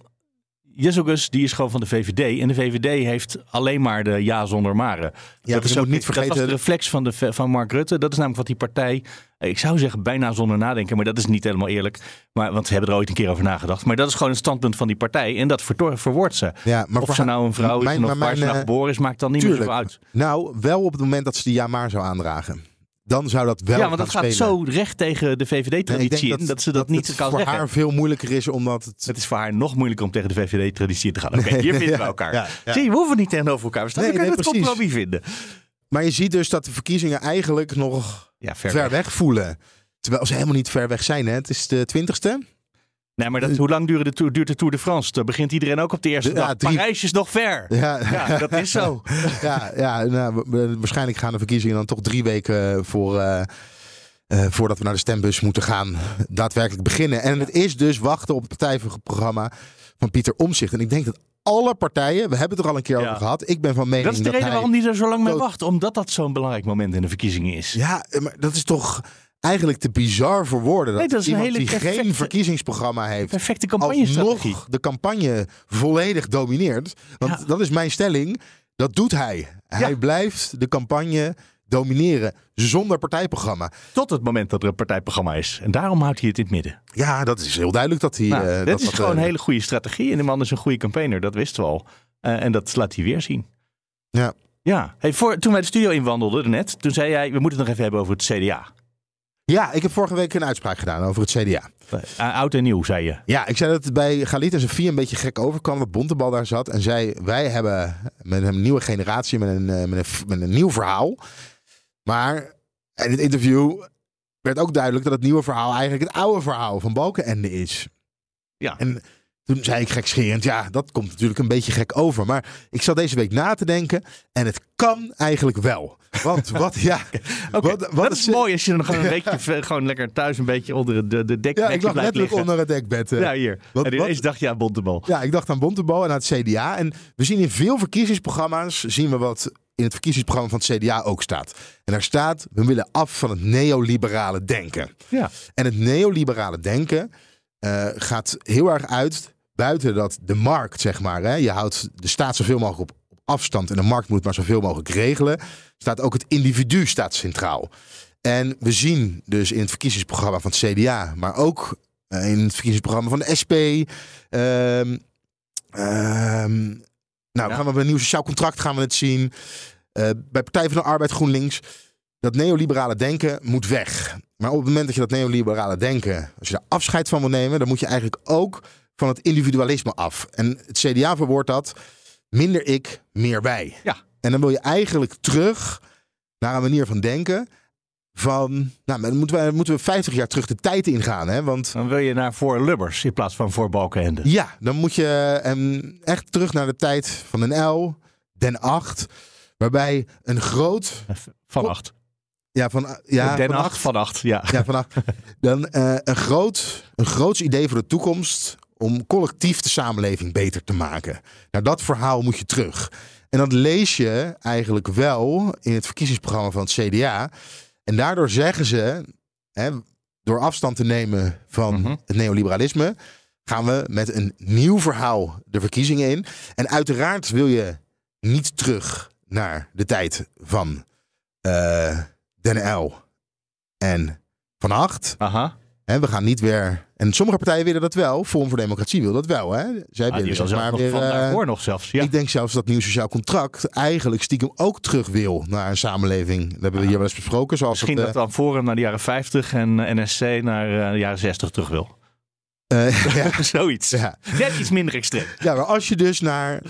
[SPEAKER 3] Jezogus, die is gewoon van de VVD. En de VVD heeft alleen maar de ja zonder maren.
[SPEAKER 8] Ja,
[SPEAKER 3] dat is ook
[SPEAKER 8] niet
[SPEAKER 3] Dat was
[SPEAKER 8] vergeten.
[SPEAKER 3] de reflex van, de, van Mark Rutte. Dat is namelijk wat die partij... Ik zou zeggen bijna zonder nadenken, maar dat is niet helemaal eerlijk. Maar, want ze hebben er ooit een keer over nagedacht. Maar dat is gewoon het standpunt van die partij. En dat verwoordt ze.
[SPEAKER 8] Ja, maar
[SPEAKER 3] of
[SPEAKER 8] voor
[SPEAKER 3] ze nou een vrouw is
[SPEAKER 8] mijn-
[SPEAKER 3] en of waar ze nou
[SPEAKER 8] eh,
[SPEAKER 3] geboren is, maakt dan niet meer zoveel uit.
[SPEAKER 8] Nou, wel op het moment dat ze de ja maar zou aandragen. Dan zou dat wel
[SPEAKER 3] ja, want dat gaat
[SPEAKER 8] spelen.
[SPEAKER 3] zo recht tegen de
[SPEAKER 8] Nee,
[SPEAKER 3] VVD-traditie in dat ze dat, niet
[SPEAKER 8] het
[SPEAKER 3] kan
[SPEAKER 8] voor
[SPEAKER 3] zeggen.
[SPEAKER 8] haar veel moeilijker is omdat het
[SPEAKER 3] Het is voor haar nog moeilijker om tegen de VVD-traditie te gaan. Oké, hier vinden we elkaar.
[SPEAKER 8] ja, ja.
[SPEAKER 3] Zie we hoeven niet tegenover elkaar staan.
[SPEAKER 8] Nee,
[SPEAKER 3] we kunnen
[SPEAKER 8] nee,
[SPEAKER 3] het
[SPEAKER 8] precies.
[SPEAKER 3] compromis vinden.
[SPEAKER 8] Maar je ziet dus dat de verkiezingen eigenlijk nog
[SPEAKER 3] Ja, ver,
[SPEAKER 8] ver,
[SPEAKER 3] weg.
[SPEAKER 8] weg voelen. Terwijl ze helemaal niet ver weg zijn. Hè? Het is de twintigste.
[SPEAKER 3] Nee, maar dat, hoe lang duurt de, Tour, duurt de Tour de France? Dan begint iedereen ook op de eerste
[SPEAKER 8] Ja,
[SPEAKER 3] dag.
[SPEAKER 8] drie-
[SPEAKER 3] Parijs is nog ver.
[SPEAKER 8] Ja,
[SPEAKER 3] Ja, dat is zo.
[SPEAKER 8] ja, ja nou, waarschijnlijk gaan de verkiezingen dan toch drie weken voor, eh, eh, voordat we naar de stembus moeten gaan daadwerkelijk beginnen. En het is dus wachten op het partijprogramma van Pieter Omzicht. En ik denk dat alle partijen, we hebben het er al een keer
[SPEAKER 3] Ja.
[SPEAKER 8] over gehad. Ik ben van mening
[SPEAKER 3] Dat is de reden
[SPEAKER 8] hij-
[SPEAKER 3] waarom die er zo lang mee wacht. Omdat dat zo'n belangrijk moment in de verkiezingen is.
[SPEAKER 8] Ja, maar dat is toch eigenlijk te bizar voor woorden. Dat,
[SPEAKER 3] Nee, dat is een
[SPEAKER 8] iemand
[SPEAKER 3] hele
[SPEAKER 8] die geen
[SPEAKER 3] perfecte-
[SPEAKER 8] verkiezingsprogramma heeft,
[SPEAKER 3] Perfecte campagnestrategie.
[SPEAKER 8] alsnog de campagne volledig domineert. Want
[SPEAKER 3] Ja.
[SPEAKER 8] dat is mijn stelling. Dat doet hij. Hij
[SPEAKER 3] Ja.
[SPEAKER 8] blijft de campagne domineren zonder partijprogramma.
[SPEAKER 3] Tot het moment dat er een partijprogramma is. En daarom houdt hij het in het midden.
[SPEAKER 8] Ja, dat is heel duidelijk dat hij.
[SPEAKER 3] Nou,
[SPEAKER 8] eh,
[SPEAKER 3] dit
[SPEAKER 8] dat
[SPEAKER 3] is
[SPEAKER 8] dat,
[SPEAKER 3] gewoon
[SPEAKER 8] eh,
[SPEAKER 3] een hele goede strategie. En de man is een goede campaigner, dat wisten we al. Eh, en dat laat hij weer zien.
[SPEAKER 8] Ja.
[SPEAKER 3] Ja, hey, voor, toen wij de studio inwandelden net, toen zei jij, we moeten het nog even hebben over het CDA.
[SPEAKER 8] Ja, ik heb vorige week een uitspraak gedaan over het CDA.
[SPEAKER 3] Eh, oud en nieuw, zei je.
[SPEAKER 8] Ja, ik zei dat het bij Galit en Sofie een beetje gek overkwam dat Bontebal daar zat. En zei, wij hebben met een nieuwe generatie, met een, eh, met een, met een nieuw verhaal. Maar in het interview werd ook duidelijk dat het nieuwe verhaal eigenlijk het oude verhaal van Balkenende is.
[SPEAKER 3] Ja.
[SPEAKER 8] En toen zei ik gekscherend, ja, dat komt natuurlijk een beetje gek over. Maar ik zat deze week na te denken en het kan eigenlijk wel. Want wat, ja, wat, wat
[SPEAKER 3] dat is
[SPEAKER 8] zin-
[SPEAKER 3] mooi als je dan gewoon een weekje gewoon lekker thuis een beetje onder de, de dek,
[SPEAKER 8] Ja, ik lag letterlijk
[SPEAKER 3] liggen.
[SPEAKER 8] onder het dekbed. eh.
[SPEAKER 3] Ja, hier.
[SPEAKER 8] Wat-
[SPEAKER 3] en ineens dacht je aan Bontebal.
[SPEAKER 8] Ja, ik dacht aan Bontebal en aan het CDA. En we zien in veel verkiezingsprogramma's zien we wat in het verkiezingsprogramma van het CDA ook staat. En daar staat, we willen af van het neoliberale denken.
[SPEAKER 3] Ja.
[SPEAKER 8] En het neoliberale denken eh, gaat heel erg uit buiten dat de markt, zeg maar. Hè, je houdt de staat zoveel mogelijk op, op afstand en de markt moet maar zoveel mogelijk regelen. Staat ook het individu staat centraal. En we zien dus in het verkiezingsprogramma van het CDA, maar ook eh, in het verkiezingsprogramma van de SP. ehm, ehm, nou,
[SPEAKER 3] Ja.
[SPEAKER 8] gaan we bij een nieuw sociaal contract gaan we het zien. Eh, bij Partij van de Arbeid GroenLinks. Dat neoliberale denken moet weg. Maar op het moment dat je dat neoliberale denken, als je daar afscheid van wil nemen, dan moet je eigenlijk ook van het individualisme af. En het CDA verwoordt dat minder ik, meer wij.
[SPEAKER 3] Ja.
[SPEAKER 8] En dan wil je eigenlijk terug naar een manier van denken van, nou, dan moeten we, moeten we 50 jaar terug de tijd ingaan. Hè? Want
[SPEAKER 3] Dan wil je naar voor Lubbers in plaats van voor Balkenende.
[SPEAKER 8] ja, dan moet je ehm, echt terug naar de tijd van Den L, Den 8, waarbij een groot,
[SPEAKER 3] Van acht.
[SPEAKER 8] ja, van, ja,
[SPEAKER 3] Den
[SPEAKER 8] van
[SPEAKER 3] acht,
[SPEAKER 8] acht-
[SPEAKER 3] van acht, ja.
[SPEAKER 8] Ja, vanaf. Dan eh, een, groot, een groots idee voor de toekomst om collectief de samenleving beter te maken. Naar dat verhaal moet je terug. En dat lees je eigenlijk wel in het verkiezingsprogramma van het CDA. En daardoor zeggen ze, hè, door afstand te nemen van
[SPEAKER 3] Mhm.
[SPEAKER 8] het neoliberalisme, gaan we met een nieuw verhaal de verkiezingen in. En uiteraard wil je niet terug naar de tijd van eh Den L en Van Acht.
[SPEAKER 3] Aha.
[SPEAKER 8] Hè, we gaan niet weer. En sommige partijen willen dat wel. Forum voor Democratie wil dat wel. Hè? Zij
[SPEAKER 3] Ah,
[SPEAKER 8] willen zeg maar
[SPEAKER 3] nog
[SPEAKER 8] weer.
[SPEAKER 3] van
[SPEAKER 8] eh,
[SPEAKER 3] daarvoor nog zelfs. Ja.
[SPEAKER 8] Ik denk zelfs dat nieuw sociaal contract eigenlijk stiekem ook terug wil naar een samenleving. Dat hebben we hier wel eens besproken. Zoals
[SPEAKER 3] Misschien
[SPEAKER 8] het,
[SPEAKER 3] dat dan Forum naar de jaren 50 en eh, NSC naar eh, de jaren 60 terug wil.
[SPEAKER 8] eh, eh, ja,
[SPEAKER 3] Zoiets.
[SPEAKER 8] ja.
[SPEAKER 3] Net iets minder extreem.
[SPEAKER 8] ja, maar als je dus naar.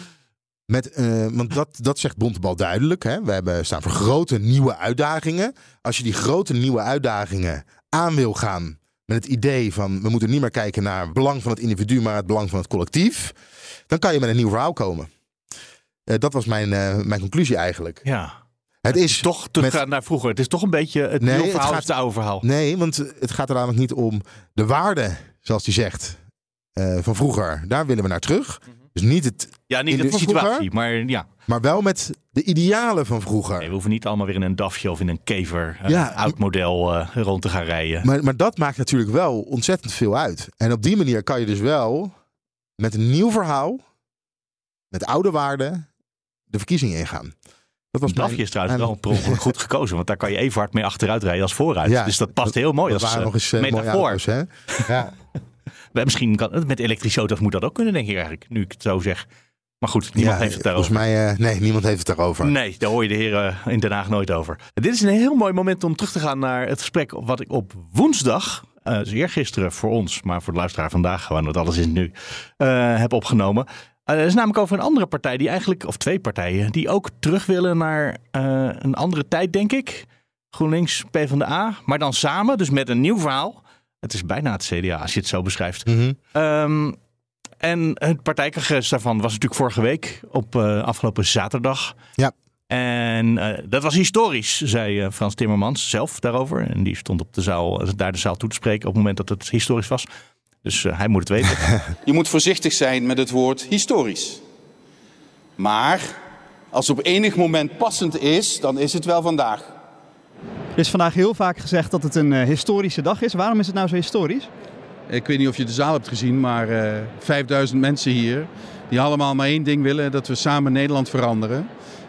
[SPEAKER 8] Met, eh, want dat, dat zegt Bontebal duidelijk. Hè? We hebben staan voor grote nieuwe uitdagingen. Als je die grote nieuwe uitdagingen aan wil gaan. Met het idee van we moeten niet meer kijken naar het belang van het individu, maar het belang van het collectief. Dan kan je met een nieuw verhaal komen. Eh, dat was mijn, eh, mijn conclusie eigenlijk.
[SPEAKER 3] Ja.
[SPEAKER 8] Het is
[SPEAKER 3] Toch terug
[SPEAKER 8] met-
[SPEAKER 3] naar vroeger. Het is toch een beetje het
[SPEAKER 8] Nee,
[SPEAKER 3] nieuwe
[SPEAKER 8] het
[SPEAKER 3] verhaal
[SPEAKER 8] gaat-
[SPEAKER 3] is het oude verhaal.
[SPEAKER 8] Nee, want het gaat er namelijk niet om de waarde, zoals hij zegt, eh, van vroeger. Daar willen we naar terug. Dus niet het,
[SPEAKER 3] Ja, niet
[SPEAKER 8] in
[SPEAKER 3] de,
[SPEAKER 8] de
[SPEAKER 3] situatie,
[SPEAKER 8] vroeger?
[SPEAKER 3] maar ja.
[SPEAKER 8] maar wel met de idealen van vroeger.
[SPEAKER 3] Nee, we hoeven niet allemaal weer in een DAFje of in een kever, eh,
[SPEAKER 8] Ja.
[SPEAKER 3] oud model eh, rond te gaan rijden.
[SPEAKER 8] Maar, maar dat maakt natuurlijk wel ontzettend veel uit. En op die manier kan je dus wel met een nieuw verhaal, met oude waarden, de verkiezingen ingaan. Dat was
[SPEAKER 3] DAFje
[SPEAKER 8] mijn-
[SPEAKER 3] is trouwens
[SPEAKER 8] mijn-
[SPEAKER 3] wel per ongeluk goed gekozen, want daar kan je even hard mee achteruit rijden als vooruit.
[SPEAKER 8] Ja,
[SPEAKER 3] dus dat past heel mooi
[SPEAKER 8] Dat
[SPEAKER 3] als
[SPEAKER 8] waren
[SPEAKER 3] eh,
[SPEAKER 8] nog eens mooie
[SPEAKER 3] metafoor.
[SPEAKER 8] auto's, hè? Ja.
[SPEAKER 3] Misschien kan, met elektrische auto's moet dat ook kunnen, denk ik eigenlijk, nu ik het zo zeg. Maar goed, niemand
[SPEAKER 8] Ja,
[SPEAKER 3] heeft het daarover.
[SPEAKER 8] Volgens mij, eh, nee, niemand heeft het daarover.
[SPEAKER 3] Nee, daar hoor je de heren in Den Haag nooit over. Dit is een heel mooi moment om terug te gaan naar het gesprek wat ik op woensdag, uh, dus eergisteren voor ons, maar voor de luisteraar vandaag gewoon, want alles is nu, uh, heb opgenomen. Dat is namelijk over een andere partij die eigenlijk, of twee partijen, die ook terug willen naar een andere tijd, denk ik. GroenLinks, PvdA, maar dan samen, dus met een nieuw verhaal. Het is bijna het CDA, als je het zo beschrijft.
[SPEAKER 8] Mm -hmm.
[SPEAKER 3] um, en het partijcongres daarvan was natuurlijk vorige week op uh, afgelopen zaterdag.
[SPEAKER 8] Ja.
[SPEAKER 3] En uh, dat was historisch, zei uh, Frans Timmermans zelf daarover. En die stond op de zaal, daar de zaal toe te spreken op het moment dat het historisch was. Dus hij moet het weten.
[SPEAKER 9] Je moet voorzichtig zijn met het woord historisch. Maar als het op enig moment passend is, dan is het wel vandaag.
[SPEAKER 4] Er is vandaag heel vaak gezegd dat het een historische dag is. Waarom is het nou zo historisch?
[SPEAKER 10] Ik weet niet of je de zaal hebt gezien, maar uh, 5000 mensen hier. Die allemaal maar één ding willen: dat we samen Nederland veranderen.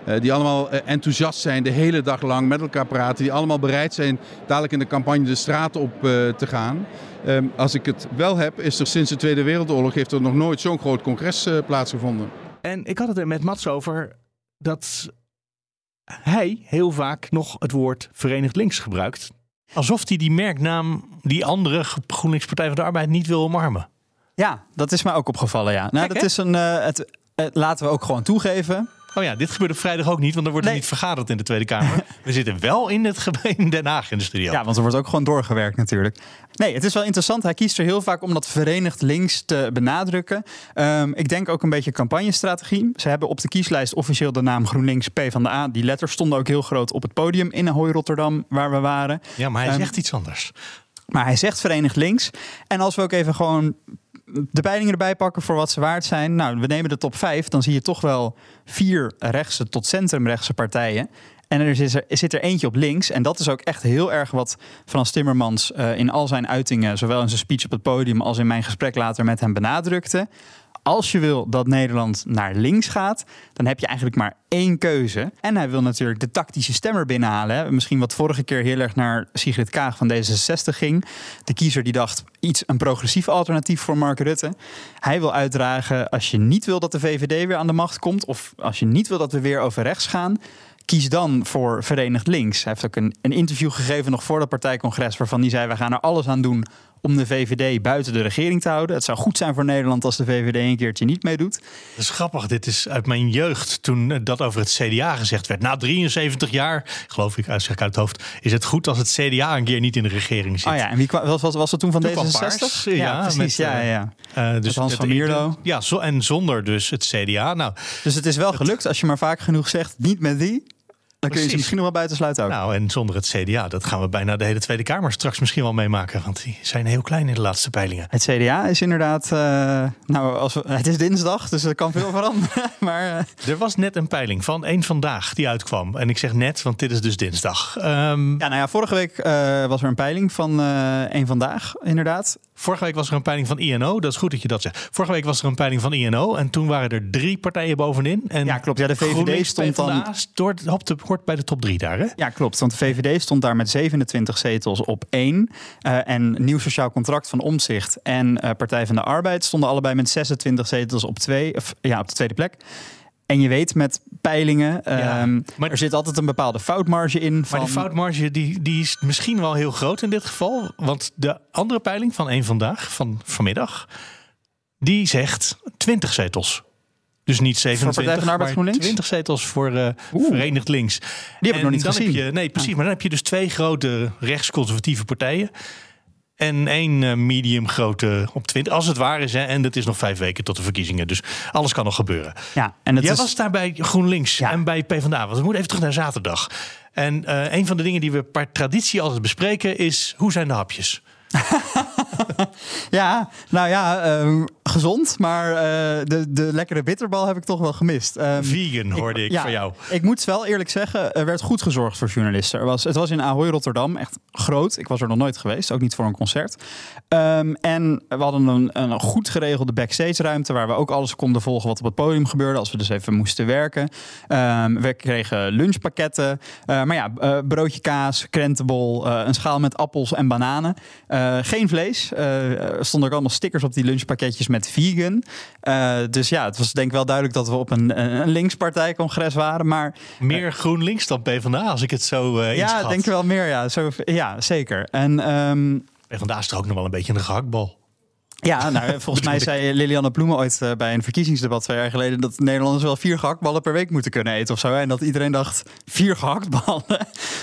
[SPEAKER 10] Uh, die allemaal uh, enthousiast zijn, de hele dag lang met elkaar praten. Die allemaal bereid zijn dadelijk in de campagne de straat op uh, te gaan. Um, als ik het wel heb, is er sinds de Tweede Wereldoorlog heeft er nog nooit zo'n groot congres uh, plaatsgevonden.
[SPEAKER 3] En ik had het er met Mats over dat hij heel vaak nog het woord Verenigd Links gebruikt. Alsof hij die merknaam, die andere GroenLinks Partij van de Arbeid, niet wil omarmen.
[SPEAKER 4] Ja, dat is mij ook opgevallen, ja. Nou,
[SPEAKER 3] Kijk,
[SPEAKER 4] dat is een, uh, het, uh, laten we ook gewoon toegeven.
[SPEAKER 3] Oh ja, dit gebeurt op vrijdag ook niet, want dan wordt
[SPEAKER 4] Nee.
[SPEAKER 3] er niet vergaderd in de Tweede Kamer. We zitten wel in het in Den Haag in de studio.
[SPEAKER 4] Ja, want er wordt ook gewoon doorgewerkt natuurlijk. Nee, het is wel interessant. Hij kiest er heel vaak om dat verenigd links te benadrukken. Um, ik denk ook een beetje campagnestrategie. Ze hebben op de kieslijst officieel de naam GroenLinks PvdA. Die letters stonden ook heel groot op het podium in Ahoy Rotterdam, waar we waren.
[SPEAKER 3] Ja, maar hij
[SPEAKER 4] Um,
[SPEAKER 3] zegt iets anders.
[SPEAKER 4] Maar hij zegt verenigd links. En als we ook even gewoon de peilingen erbij pakken voor wat ze waard zijn. Nou, we nemen de top 5. Dan zie je toch wel vier rechtse tot centrumrechtse partijen. En er zit, er zit er eentje op links. En dat is ook echt heel erg wat Frans Timmermans uh, in al zijn uitingen, zowel in zijn speech op het podium als in mijn gesprek later met hem benadrukte. Als je wil dat Nederland naar links gaat, dan heb je eigenlijk maar één keuze. En hij wil natuurlijk de tactische stemmer binnenhalen. Hè. Misschien wat vorige keer heel erg naar Sigrid Kaag van D66 ging. De kiezer die dacht iets een progressief alternatief voor Mark Rutte. Hij wil uitdragen als je niet wil dat de VVD weer aan de macht komt, of als je niet wil dat we weer over rechts gaan, kies dan voor Verenigd Links. Hij heeft ook een, een interview gegeven nog voor dat partijcongres... waarvan hij zei, we gaan er alles aan doen om de VVD buiten de regering te houden. Het zou goed zijn voor Nederland als de VVD een keertje niet meedoet.
[SPEAKER 3] Dat is grappig, dit is uit mijn jeugd toen dat over het CDA gezegd werd. Na 73 jaar, geloof ik, zeg ik uit het hoofd... is het goed als het CDA een keer niet in de regering zit.
[SPEAKER 4] Oh ja, en wie kwam, was, was, was het toen van
[SPEAKER 3] Toen kwam
[SPEAKER 4] D66?
[SPEAKER 3] Paars,
[SPEAKER 4] ja,
[SPEAKER 3] ja,
[SPEAKER 4] precies.
[SPEAKER 3] met,
[SPEAKER 4] ja, ja.
[SPEAKER 3] Uh, dus
[SPEAKER 4] Hans van Mierlo.
[SPEAKER 3] Ja, zo, en zonder dus het CDA. Nou,
[SPEAKER 4] Dus het is wel gelukt als je maar vaak genoeg zegt, niet met die... Dan kun je ze misschien nog wel buitensluiten ook.
[SPEAKER 3] nou, en zonder het CDA, dat gaan we bijna de hele Tweede Kamer straks misschien wel meemaken. Want die zijn heel klein in de laatste peilingen.
[SPEAKER 4] Het CDA is inderdaad... eh, nou, als we, het is dinsdag, dus er kan veel veranderen. maar eh,
[SPEAKER 3] Er was net een peiling van één vandaag die uitkwam. En ik zeg net, want dit is dus dinsdag. Ehm,
[SPEAKER 4] Ja, nou ja, vorige week eh, was er een peiling van één vandaag, inderdaad.
[SPEAKER 3] Vorige week was er een peiling van INO. Dat is goed dat je dat zegt. Vorige week was er een peiling van INO. En toen waren er drie partijen bovenin. En
[SPEAKER 4] Ja, klopt. Ja, de VVD
[SPEAKER 3] GroenLinks,
[SPEAKER 4] stond dan-
[SPEAKER 3] hoort, hoort, hoort bij de top drie daar, hè?
[SPEAKER 4] Ja, klopt. Want de VVD stond daar met 27 zetels op één. Eh, en Nieuw Sociaal Contract van Omzicht en eh, Partij van de Arbeid stonden allebei met 26 zetels op, twee, of, ja, op de tweede plek. En je weet met peilingen,
[SPEAKER 3] Ja,
[SPEAKER 4] ehm,
[SPEAKER 3] maar-
[SPEAKER 4] er zit altijd een bepaalde foutmarge in. Van,
[SPEAKER 3] Maar die foutmarge die, die is misschien wel heel groot in dit geval. Want de andere peiling van één vandaag, van vanmiddag, die zegt 20 zetels. Dus niet 27,
[SPEAKER 4] Partij van de Arbeid
[SPEAKER 3] maar
[SPEAKER 4] GroenLinks?
[SPEAKER 3] 20 zetels voor eh. Verenigd Links.
[SPEAKER 4] Die heb ik nog niet
[SPEAKER 3] dan
[SPEAKER 4] gezien.
[SPEAKER 3] Heb je, nee, precies. Maar dan heb je dus twee grote rechtsconservatieve partijen. En één eh, medium grote op 20. Als het waar is. Hè, en het is nog vijf weken tot de verkiezingen. Dus alles kan nog gebeuren.
[SPEAKER 4] Ja, en het
[SPEAKER 3] Jij
[SPEAKER 4] is,
[SPEAKER 3] was daar bij GroenLinks
[SPEAKER 4] Ja.
[SPEAKER 3] en bij PvdA. Want we moeten even terug naar zaterdag. En eh, een van de dingen die we per traditie altijd bespreken is... hoe zijn de hapjes?
[SPEAKER 4] Ja, nou ja, ehm, gezond, maar eh, de, de lekkere bitterbal heb ik toch wel gemist. Ehm,
[SPEAKER 3] Vegan hoorde ik
[SPEAKER 4] ja,
[SPEAKER 3] van jou.
[SPEAKER 4] Ik moet wel eerlijk zeggen, er werd goed gezorgd voor journalisten. Er was, het was in Ahoy Rotterdam, echt groot. Ik was er nog nooit geweest, ook niet voor een concert. Ehm, en we hadden een, een goed geregelde backstage ruimte... waar we ook alles konden volgen wat op het podium gebeurde... als we dus even moesten werken. We kregen lunchpakketten. Eh, maar ja, eh, broodje kaas, krentenbol, een schaal met appels en bananen. Geen vlees. Eh, er stonden ook allemaal stickers op die lunchpakketjes met vegan. Eh, dus ja, het was denk ik wel duidelijk dat we op een, een linkspartijcongres waren. Maar
[SPEAKER 3] Meer GroenLinks dan PvdA, als ik het zo eh
[SPEAKER 4] ja,
[SPEAKER 3] inschat.
[SPEAKER 4] ik denk wel meer. Ja, zo, ja zeker. En ehm,
[SPEAKER 3] PvdA is er ook nog wel een beetje een gehaktbal.
[SPEAKER 4] Ja, nou, volgens mij zei Lilianne Ploemen ooit eh, bij een verkiezingsdebat twee jaar geleden dat Nederlanders wel vier gehaktballen per week moeten kunnen eten of zo. En dat iedereen dacht, vier gehaktballen?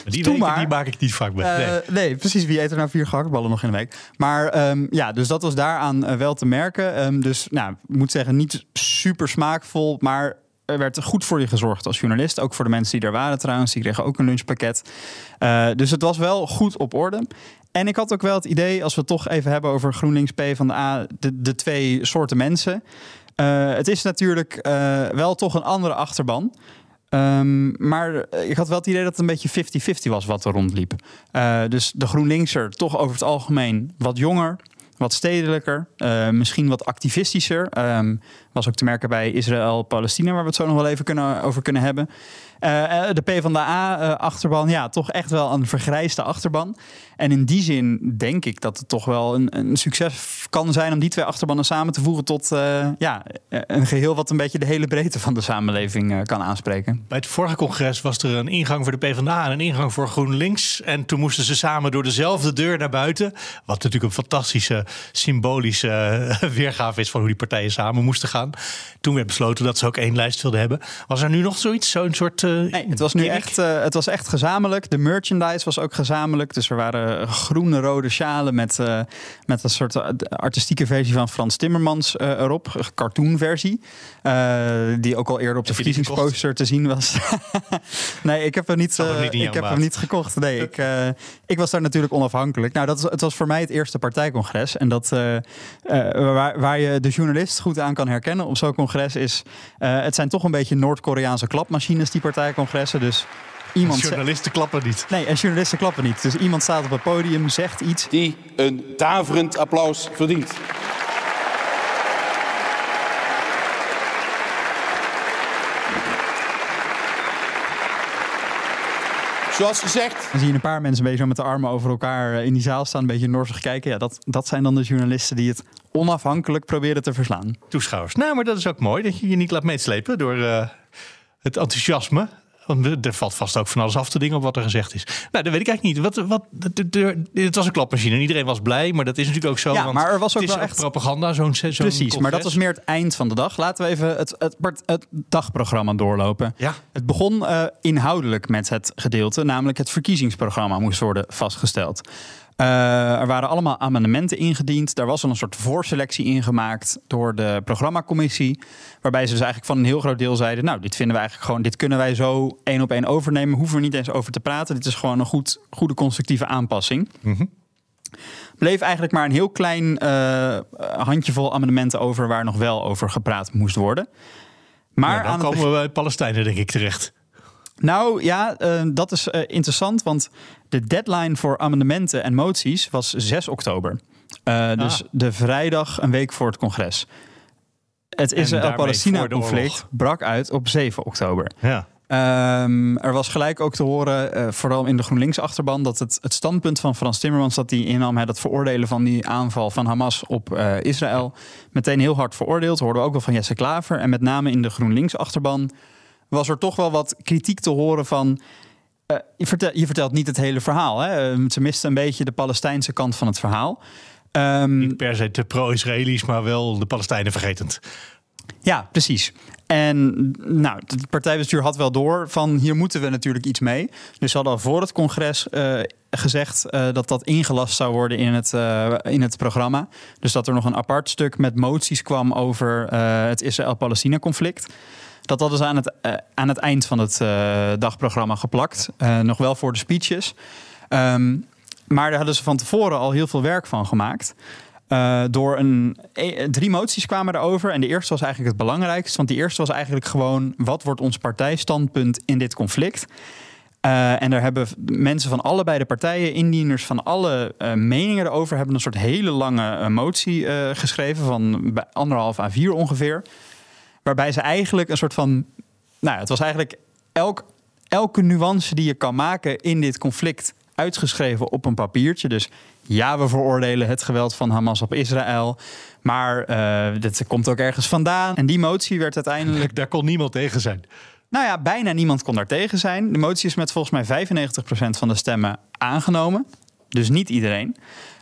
[SPEAKER 3] Die, weken,
[SPEAKER 4] maar.
[SPEAKER 3] die maak ik niet vaak bij.
[SPEAKER 4] Eh,
[SPEAKER 3] nee.
[SPEAKER 4] nee. precies. Wie eet er nou vier gehaktballen nog in een week? Maar ehm, ja, dus dat was daaraan eh, wel te merken. Ehm, dus nou, ik moet zeggen, niet super smaakvol, maar er werd goed voor je gezorgd als journalist. Ook voor de mensen die er waren trouwens. Die kregen ook een lunchpakket. Dus het was wel goed op orde. En ik had ook wel het idee, als we het toch even hebben over GroenLinks P van de A, de, twee soorten mensen. Eh, het is natuurlijk eh, wel toch een andere achterban. Ehm, maar ik had wel het idee dat het een beetje 50-50 was wat er rondliep. Eh, dus de GroenLinkser toch over het algemeen wat jonger, wat stedelijker, misschien wat activistischer. Ehm, was ook te merken bij Israël-Palestina, waar we het zo nog wel even kunnen, over kunnen hebben. Eh, eh, de PvdA-achterban, ja, toch echt wel een vergrijsde achterban. En in die zin denk ik dat het toch wel een, een succes kan zijn om die twee achterbannen samen te voegen tot eh, ja, een geheel wat een beetje de hele breedte van de samenleving eh, kan aanspreken.
[SPEAKER 3] Bij het vorige congres was er een ingang voor de PvdA en een ingang voor GroenLinks. En toen moesten ze samen door dezelfde deur naar buiten. Wat natuurlijk een fantastische symbolische eh, weergave is van hoe die partijen samen moesten gaan. Toen werd besloten dat ze ook één lijst wilden hebben. Was er nu nog zoiets? Zo'n soort. eh,
[SPEAKER 4] Nee, het was nu echt, eh, het was echt gezamenlijk. De merchandise was ook gezamenlijk. Dus er waren groene rode sjalen met, eh, met een soort artistieke versie van Frans Timmermans erop. Een cartoonversie. die ook al eerder op de verkiezingsposter te zien was. nee, ik heb hem niet, ik heb hem niet gekocht. Nee, ik, ik was daar natuurlijk onafhankelijk. Nou, dat, het was voor mij het eerste partijcongres. En dat, waar, waar je de journalist goed aan kan herkennen op zo'n congres is... eh, het zijn toch een beetje Noord-Koreaanse klapmachines, die partijcongressen. Dus iemand...
[SPEAKER 3] Journalisten klappen niet.
[SPEAKER 4] Nee, en journalisten klappen niet. Dus iemand staat op het podium, zegt iets.
[SPEAKER 9] Die een daverend applaus verdient. Zoals gezegd,
[SPEAKER 4] Dan zie je een paar mensen een beetje zo met de armen over elkaar eh, in die zaal staan, een beetje norsig kijken. Ja, dat, dat zijn dan de journalisten die het onafhankelijk proberen te verslaan.
[SPEAKER 3] Toeschouwers. Nou, maar dat is ook mooi dat je je niet laat meeslepen door eh, het enthousiasme. Want er valt vast ook van alles af te dingen op wat er gezegd is. Nou, dat weet ik eigenlijk niet. Wat, wat, het was een klapmachine en iedereen was blij. Maar dat is natuurlijk ook zo.
[SPEAKER 4] Ja,
[SPEAKER 3] want
[SPEAKER 4] maar er was ook
[SPEAKER 3] het is
[SPEAKER 4] wel echt-
[SPEAKER 3] propaganda, zo'n zo'n
[SPEAKER 4] Precies, maar dat was meer het eind van de dag. Laten we even het, het, het dagprogramma doorlopen.
[SPEAKER 3] Ja.
[SPEAKER 4] Het begon eh, inhoudelijk met het gedeelte, namelijk het verkiezingsprogramma moest worden vastgesteld. Eh, er waren allemaal amendementen ingediend. Daar was al een soort voorselectie ingemaakt door de programmacommissie. Waarbij ze dus eigenlijk van een heel groot deel zeiden: Nou, dit vinden we eigenlijk gewoon, dit kunnen wij zo één op één overnemen. Hoeven we niet eens over te praten. Dit is gewoon een goed, goede constructieve aanpassing. Bleef eigenlijk maar een heel klein eh, handjevol amendementen over waar nog wel over gepraat moest worden. Maar
[SPEAKER 3] Ja, dan
[SPEAKER 4] aan
[SPEAKER 3] komen we bij Palestijnen, denk ik, terecht.
[SPEAKER 4] Nou ja, eh, dat is eh, interessant, want de deadline voor amendementen en moties was 6 oktober. Uh, dus de vrijdag een week voor het congres. Het Israël-Palestina-conflict brak uit op 7 oktober.
[SPEAKER 3] Ja.
[SPEAKER 4] Um, er was gelijk ook te horen, uh, vooral in de GroenLinks-achterban, dat het, het standpunt van Frans Timmermans dat hij innam, het veroordelen van die aanval van Hamas op uh, Israël, meteen heel hard veroordeeld. Hoorden we ook wel van Jesse Klaver. En met name in de GroenLinks-achterban was er toch wel wat kritiek te horen van. Uh, je, vertelt, je, vertelt, niet het hele verhaal. Hè? Uh, ze misten een beetje de Palestijnse kant van het verhaal.
[SPEAKER 3] Um, niet per se te pro-Israëlisch, maar wel de Palestijnen vergetend.
[SPEAKER 4] Ja, precies. En nou, het partijbestuur had wel door van hier moeten we natuurlijk iets mee. Dus ze hadden al voor het congres uh, gezegd uh, dat dat ingelast zou worden in het, uh, in het programma. Dus dat er nog een apart stuk met moties kwam over het Israël-Palestina-conflict. Dat hadden ze aan het, aan het eind van het dagprogramma geplakt. nog wel voor de speeches. Um, maar daar hadden ze van tevoren al heel veel werk van gemaakt. Door een, drie moties kwamen erover. En de eerste was eigenlijk het belangrijkste. Want die eerste was eigenlijk gewoon: wat wordt ons partijstandpunt in dit conflict? En daar hebben mensen van allebei de partijen, indieners van alle meningen erover, hebben een soort hele lange motie geschreven van anderhalf à vier ongeveer. Waarbij ze eigenlijk een soort van. Nou, het was eigenlijk elk, elke nuance die je kan maken in dit conflict uitgeschreven op een papiertje. Dus ja, we veroordelen het geweld van Hamas op Israël. Maar uh, dit komt ook ergens vandaan. En die motie werd uiteindelijk.
[SPEAKER 3] Daar kon niemand tegen zijn.
[SPEAKER 4] Nou ja, bijna niemand kon daar tegen zijn. De motie is met volgens mij 95% van de stemmen aangenomen. Dus niet iedereen.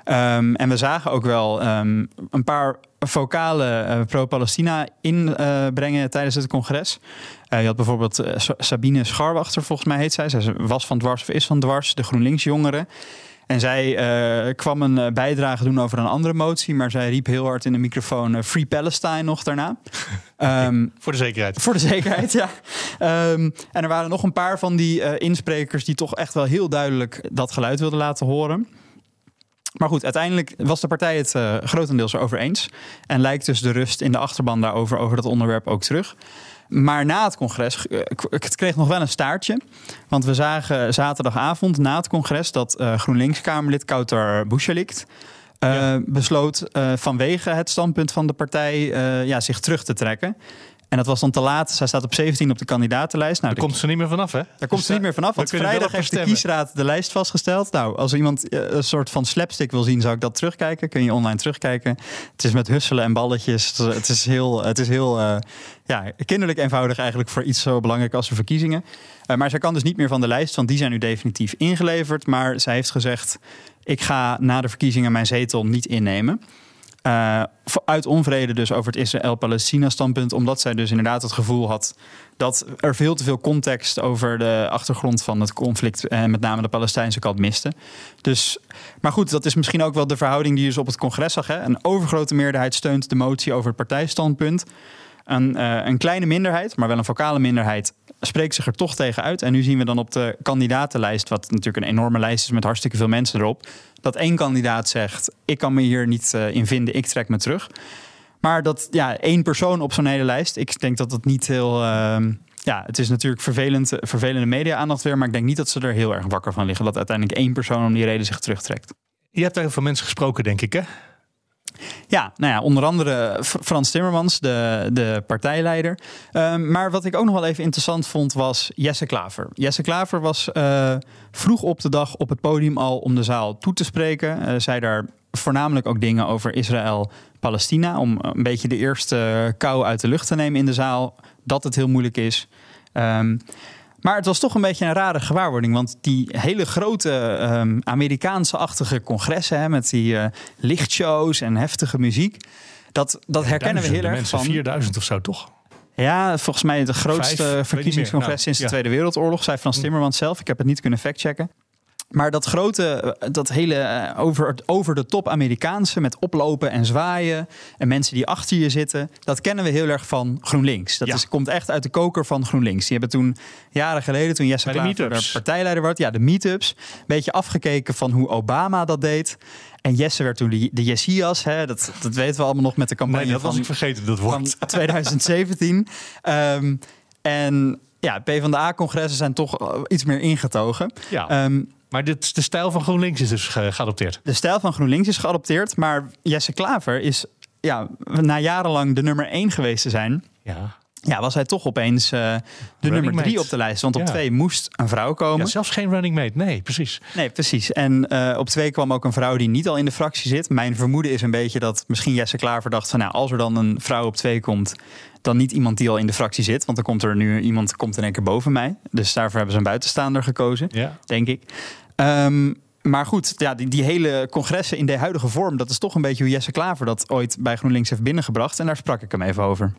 [SPEAKER 4] Um, en we zagen ook wel um, een paar vocale uh, pro-Palestina inbrengen uh, tijdens het congres. Uh, je had bijvoorbeeld Sabine Scharwachter, volgens mij heet zij. Zij was van Dwars of is van Dwars, de GroenLinks jongeren. En zij uh, kwam een bijdrage doen over een andere motie, maar zij riep heel hard in de microfoon uh, Free Palestine nog daarna.
[SPEAKER 3] Um, voor de zekerheid.
[SPEAKER 4] Voor de zekerheid, ja. Um, en er waren nog een paar van die insprekers die toch echt wel heel duidelijk dat geluid wilden laten horen. Maar goed, uiteindelijk was de partij het grotendeels erover eens. En lijkt dus de rust in de achterban daarover over dat onderwerp ook terug. Maar na het congres, het kreeg nog wel een staartje. Want we zagen zaterdagavond na het congres dat uh, GroenLinks-Kamerlid Kouter Bouchelikt... Uh, ja. besloot uh, vanwege het standpunt van de partij ja, zich terug te trekken. En dat was dan te laat. Zij staat op 17 op de kandidatenlijst.
[SPEAKER 3] Nou, daar komt ze niet meer vanaf, hè?
[SPEAKER 4] Daar dus komt ze niet meer vanaf. Want vrijdag heeft de kiesraad de lijst vastgesteld. Nou, als iemand een soort van slapstick wil zien, zou ik dat terugkijken. Kun je online terugkijken. Het is met husselen en balletjes. Het is heel, het is heel uh, ja, kinderlijk eenvoudig eigenlijk voor iets zo belangrijk als de verkiezingen. Uh, maar zij kan dus niet meer van de lijst, want die zijn nu definitief ingeleverd. Maar zij heeft gezegd: ik ga na de verkiezingen mijn zetel niet innemen. Uh, uit onvrede dus over het Israël-Palestina-standpunt, omdat zij dus inderdaad het gevoel had dat er veel te veel context over de achtergrond van het conflict en met name de Palestijnse kant miste. Dus, maar goed, dat is misschien ook wel de verhouding die je dus op het congres zag. Hè? Een overgrote meerderheid steunt de motie over het partijstandpunt. Een, uh, een kleine minderheid, maar wel een vocale minderheid, spreekt zich er toch tegen uit. En nu zien we dan op de kandidatenlijst, wat natuurlijk een enorme lijst is met hartstikke veel mensen erop, dat één kandidaat zegt: Ik kan me hier niet uh, in vinden, ik trek me terug. Maar dat ja, één persoon op zo'n hele lijst, ik denk dat dat niet heel. Uh, ja, het is natuurlijk vervelend, vervelende media-aandacht weer, maar ik denk niet dat ze er heel erg wakker van liggen dat uiteindelijk één persoon om die reden zich terugtrekt.
[SPEAKER 3] Je hebt heel veel mensen gesproken, denk ik, hè?
[SPEAKER 4] Ja, nou ja, onder andere Frans Timmermans, de, de partijleider. Um, maar wat ik ook nog wel even interessant vond, was Jesse Klaver. Jesse Klaver was uh, vroeg op de dag op het podium al om de zaal toe te spreken. Uh, zei daar voornamelijk ook dingen over Israël-Palestina. Om een beetje de eerste kou uit de lucht te nemen in de zaal. Dat het heel moeilijk is. Um, maar het was toch een beetje een rare gewaarwording. Want die hele grote um, Amerikaanse-achtige congressen... Hè, met die uh, lichtshows en heftige muziek... dat, dat herkennen we heel erg
[SPEAKER 3] mensen,
[SPEAKER 4] van...
[SPEAKER 3] 4000 of zo, toch?
[SPEAKER 4] Ja, volgens mij de grootste Vijf, verkiezingscongres nou, sinds de ja. Tweede Wereldoorlog... zei Frans Timmermans zelf. Ik heb het niet kunnen factchecken. Maar dat grote, dat hele over, over de top Amerikaanse met oplopen en zwaaien en mensen die achter je zitten, dat kennen we heel erg van GroenLinks. Dat
[SPEAKER 3] Ja.
[SPEAKER 4] is, komt echt uit de koker van GroenLinks. Die hebben toen jaren geleden, toen Jesse
[SPEAKER 3] de
[SPEAKER 4] Klaver partijleider werd, ja, de meetups, een beetje afgekeken van hoe Obama dat deed. En Jesse werd toen de, de Jessias, hè, dat, dat weten we allemaal nog met de campagne
[SPEAKER 3] Nee, dat was ik vergeten, dat
[SPEAKER 4] van
[SPEAKER 3] woord.
[SPEAKER 4] 2017. Ehm, en ja, PvdA-congressen zijn toch eh, iets meer ingetogen.
[SPEAKER 3] Ja.
[SPEAKER 4] Ehm,
[SPEAKER 3] Maar dit, de stijl van GroenLinks is dus ge- geadopteerd.
[SPEAKER 4] De stijl van GroenLinks is geadopteerd, maar Jesse Klaver is ja, na jarenlang de nummer 1 geweest te zijn.
[SPEAKER 3] Ja.
[SPEAKER 4] Ja, was hij toch opeens eh, de
[SPEAKER 3] Running
[SPEAKER 4] nummer drie
[SPEAKER 3] mate.
[SPEAKER 4] op de lijst. Want op
[SPEAKER 3] Ja.
[SPEAKER 4] twee moest een vrouw komen.
[SPEAKER 3] ja, zelfs geen running mate. Nee, precies.
[SPEAKER 4] Nee, precies. En eh, op twee kwam ook een vrouw die niet al in de fractie zit. Mijn vermoeden is een beetje dat misschien Jesse Klaver dacht van... nou, als er dan een vrouw op twee komt... dan niet iemand die al in de fractie zit. Want dan komt er nu iemand komt in één keer boven mij. Dus daarvoor hebben ze een buitenstaander gekozen,
[SPEAKER 3] Ja.
[SPEAKER 4] denk ik. Ehm, maar goed, ja, die, die hele congressen in de huidige vorm... dat is toch een beetje hoe Jesse Klaver dat ooit bij GroenLinks heeft binnengebracht. En daar sprak ik hem even over.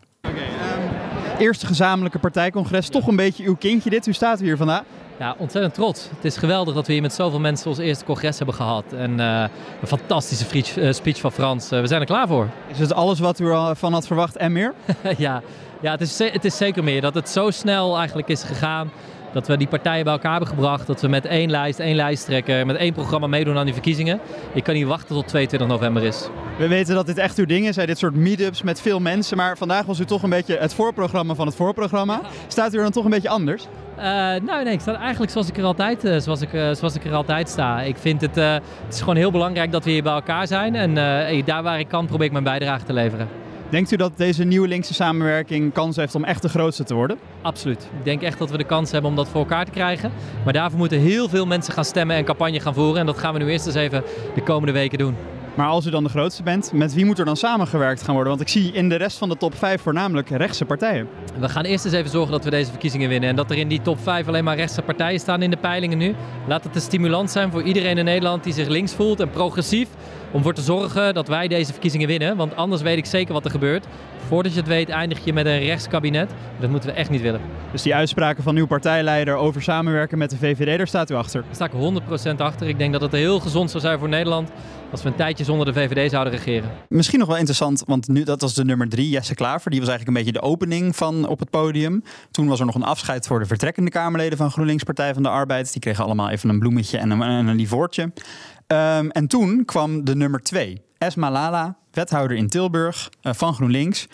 [SPEAKER 4] Eerste gezamenlijke partijcongres, toch een beetje uw kindje dit. U staat hier vandaag.
[SPEAKER 11] Ja, ontzettend trots. Het is geweldig dat we hier met zoveel mensen ons eerste congres hebben gehad. En eh, een fantastische speech, eh, speech van Frans. Eh, we zijn er klaar voor.
[SPEAKER 4] Is het alles wat u ervan had verwacht en meer?
[SPEAKER 11] ja, ja het, is, het is zeker meer. Dat het zo snel eigenlijk is gegaan. Dat we die partijen bij elkaar hebben gebracht. Dat we met één lijst, één lijsttrekker, met één programma meedoen aan die verkiezingen. Ik kan niet wachten tot 22 november is.
[SPEAKER 4] We weten dat dit echt uw ding is, hè, dit soort meetups met veel mensen. Maar vandaag was u toch een beetje het voorprogramma van het voorprogramma. Staat u er dan toch een beetje anders?
[SPEAKER 11] Eh, nou nee, ik sta eigenlijk zoals ik er altijd, eh, zoals ik, eh, zoals ik er altijd sta. Ik vind het, het is gewoon heel belangrijk dat we hier bij elkaar zijn. En daar waar ik kan probeer ik mijn bijdrage te leveren.
[SPEAKER 4] Denkt u dat deze nieuwe linkse samenwerking kans heeft om echt de grootste te worden?
[SPEAKER 11] Absoluut. Ik denk echt dat we de kans hebben om dat voor elkaar te krijgen. Maar daarvoor moeten heel veel mensen gaan stemmen en campagne gaan voeren. En dat gaan we nu eerst eens even de komende weken doen.
[SPEAKER 4] Maar als u dan de grootste bent, met wie moet er dan samengewerkt gaan worden? Want ik zie in de rest van de top 5 voornamelijk rechtse partijen.
[SPEAKER 11] We gaan eerst eens even zorgen dat we deze verkiezingen winnen. En dat er in die top 5 alleen maar rechtse partijen staan in de peilingen nu. Laat het een stimulans zijn voor iedereen in Nederland die zich links voelt en progressief. Om voor te zorgen dat wij deze verkiezingen winnen. Want anders weet ik zeker wat er gebeurt. Voordat je het weet eindig je met een rechtskabinet. Dat moeten we echt niet willen.
[SPEAKER 4] Dus die uitspraken van uw partijleider over samenwerken met de VVD, daar staat u achter.
[SPEAKER 11] Daar sta ik 100% achter. Ik denk dat het heel gezond zou zijn voor Nederland als we een tijdje zonder de VVD zouden regeren.
[SPEAKER 4] Misschien nog wel interessant, want nu, dat was de nummer drie, Jesse Klaver. Die was eigenlijk een beetje de opening van op het podium. Toen was er nog een afscheid voor de vertrekkende Kamerleden van GroenLinks Partij van de Arbeid. Die kregen allemaal even een bloemetje en een, en een lievoortje. Ehm, en toen kwam de nummer twee, Esma Lala, wethouder in Tilburg eh, van GroenLinks.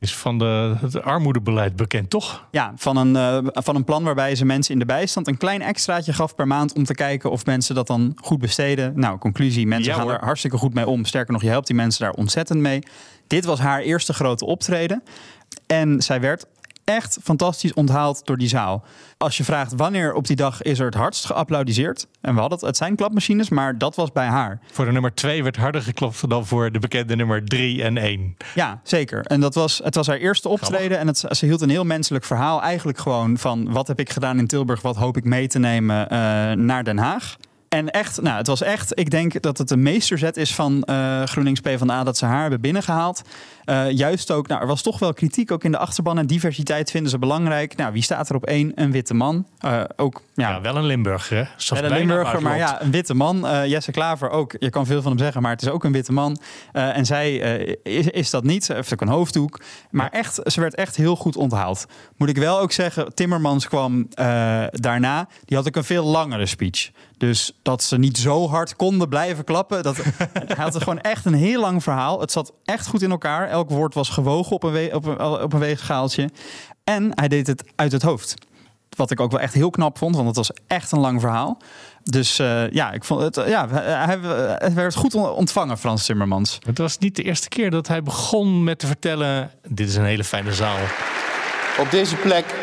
[SPEAKER 3] Is van de, het armoedebeleid bekend, toch?
[SPEAKER 4] Ja, van een, eh, van een plan waarbij ze mensen in de bijstand een klein extraatje gaf per maand om te kijken of mensen dat dan goed besteden. Nou, conclusie, mensen
[SPEAKER 3] Ja,
[SPEAKER 4] gaan
[SPEAKER 3] hoor.
[SPEAKER 4] er hartstikke goed mee om. Sterker nog, je helpt die mensen daar ontzettend mee. Dit was haar eerste grote optreden. En zij werd echt fantastisch onthaald door die zaal. Als je vraagt wanneer op die dag is er het hardst geapplaudiseerd. En we hadden het, het zijn klapmachines, maar dat was bij haar.
[SPEAKER 3] Voor de nummer 2 werd harder geklopt dan voor de bekende nummer 3 en 1.
[SPEAKER 4] Ja, zeker. En dat was, het was haar eerste optreden. En het, ze hield een heel menselijk verhaal. Eigenlijk gewoon van wat heb ik gedaan in Tilburg, wat hoop ik mee te nemen eh, naar Den Haag. En echt, nou, het was echt, ik denk dat het een meesterzet is van eh GroenLinks PvdA dat ze haar hebben binnengehaald. Eh, juist ook, nou, er was toch wel kritiek ook in de achterban en diversiteit vinden ze belangrijk. Nou, wie staat er op één? Een witte man. Eh, ook, ja,
[SPEAKER 3] Ja, wel een Limburger, hè? Zelfs
[SPEAKER 4] ja, de
[SPEAKER 3] bijna
[SPEAKER 4] Limburger, maar ja, een witte man. Jesse Klaver ook. Je kan veel van hem zeggen, maar het is ook een witte man. En zij is, is dat niet. Ze heeft ook een hoofddoek. Maar echt, ze werd echt heel goed onthaald. Moet ik wel ook zeggen, Timmermans kwam daarna. Die had ook een veel langere speech. Dus dat ze niet zo hard konden blijven klappen. Dat, hij had gewoon echt een heel lang verhaal. Het zat echt goed in elkaar. Elk woord was gewogen op een, we- op een, op een weegschaaltje. En hij deed het uit het hoofd. Wat ik ook wel echt heel knap vond, want het was echt een lang verhaal. Dus eh, ja, ik vond het, eh, ja, hij, hij werd goed ontvangen, Frans Timmermans.
[SPEAKER 3] Het was niet de eerste keer dat hij begon met te vertellen... dit is een hele fijne zaal.
[SPEAKER 9] Op deze plek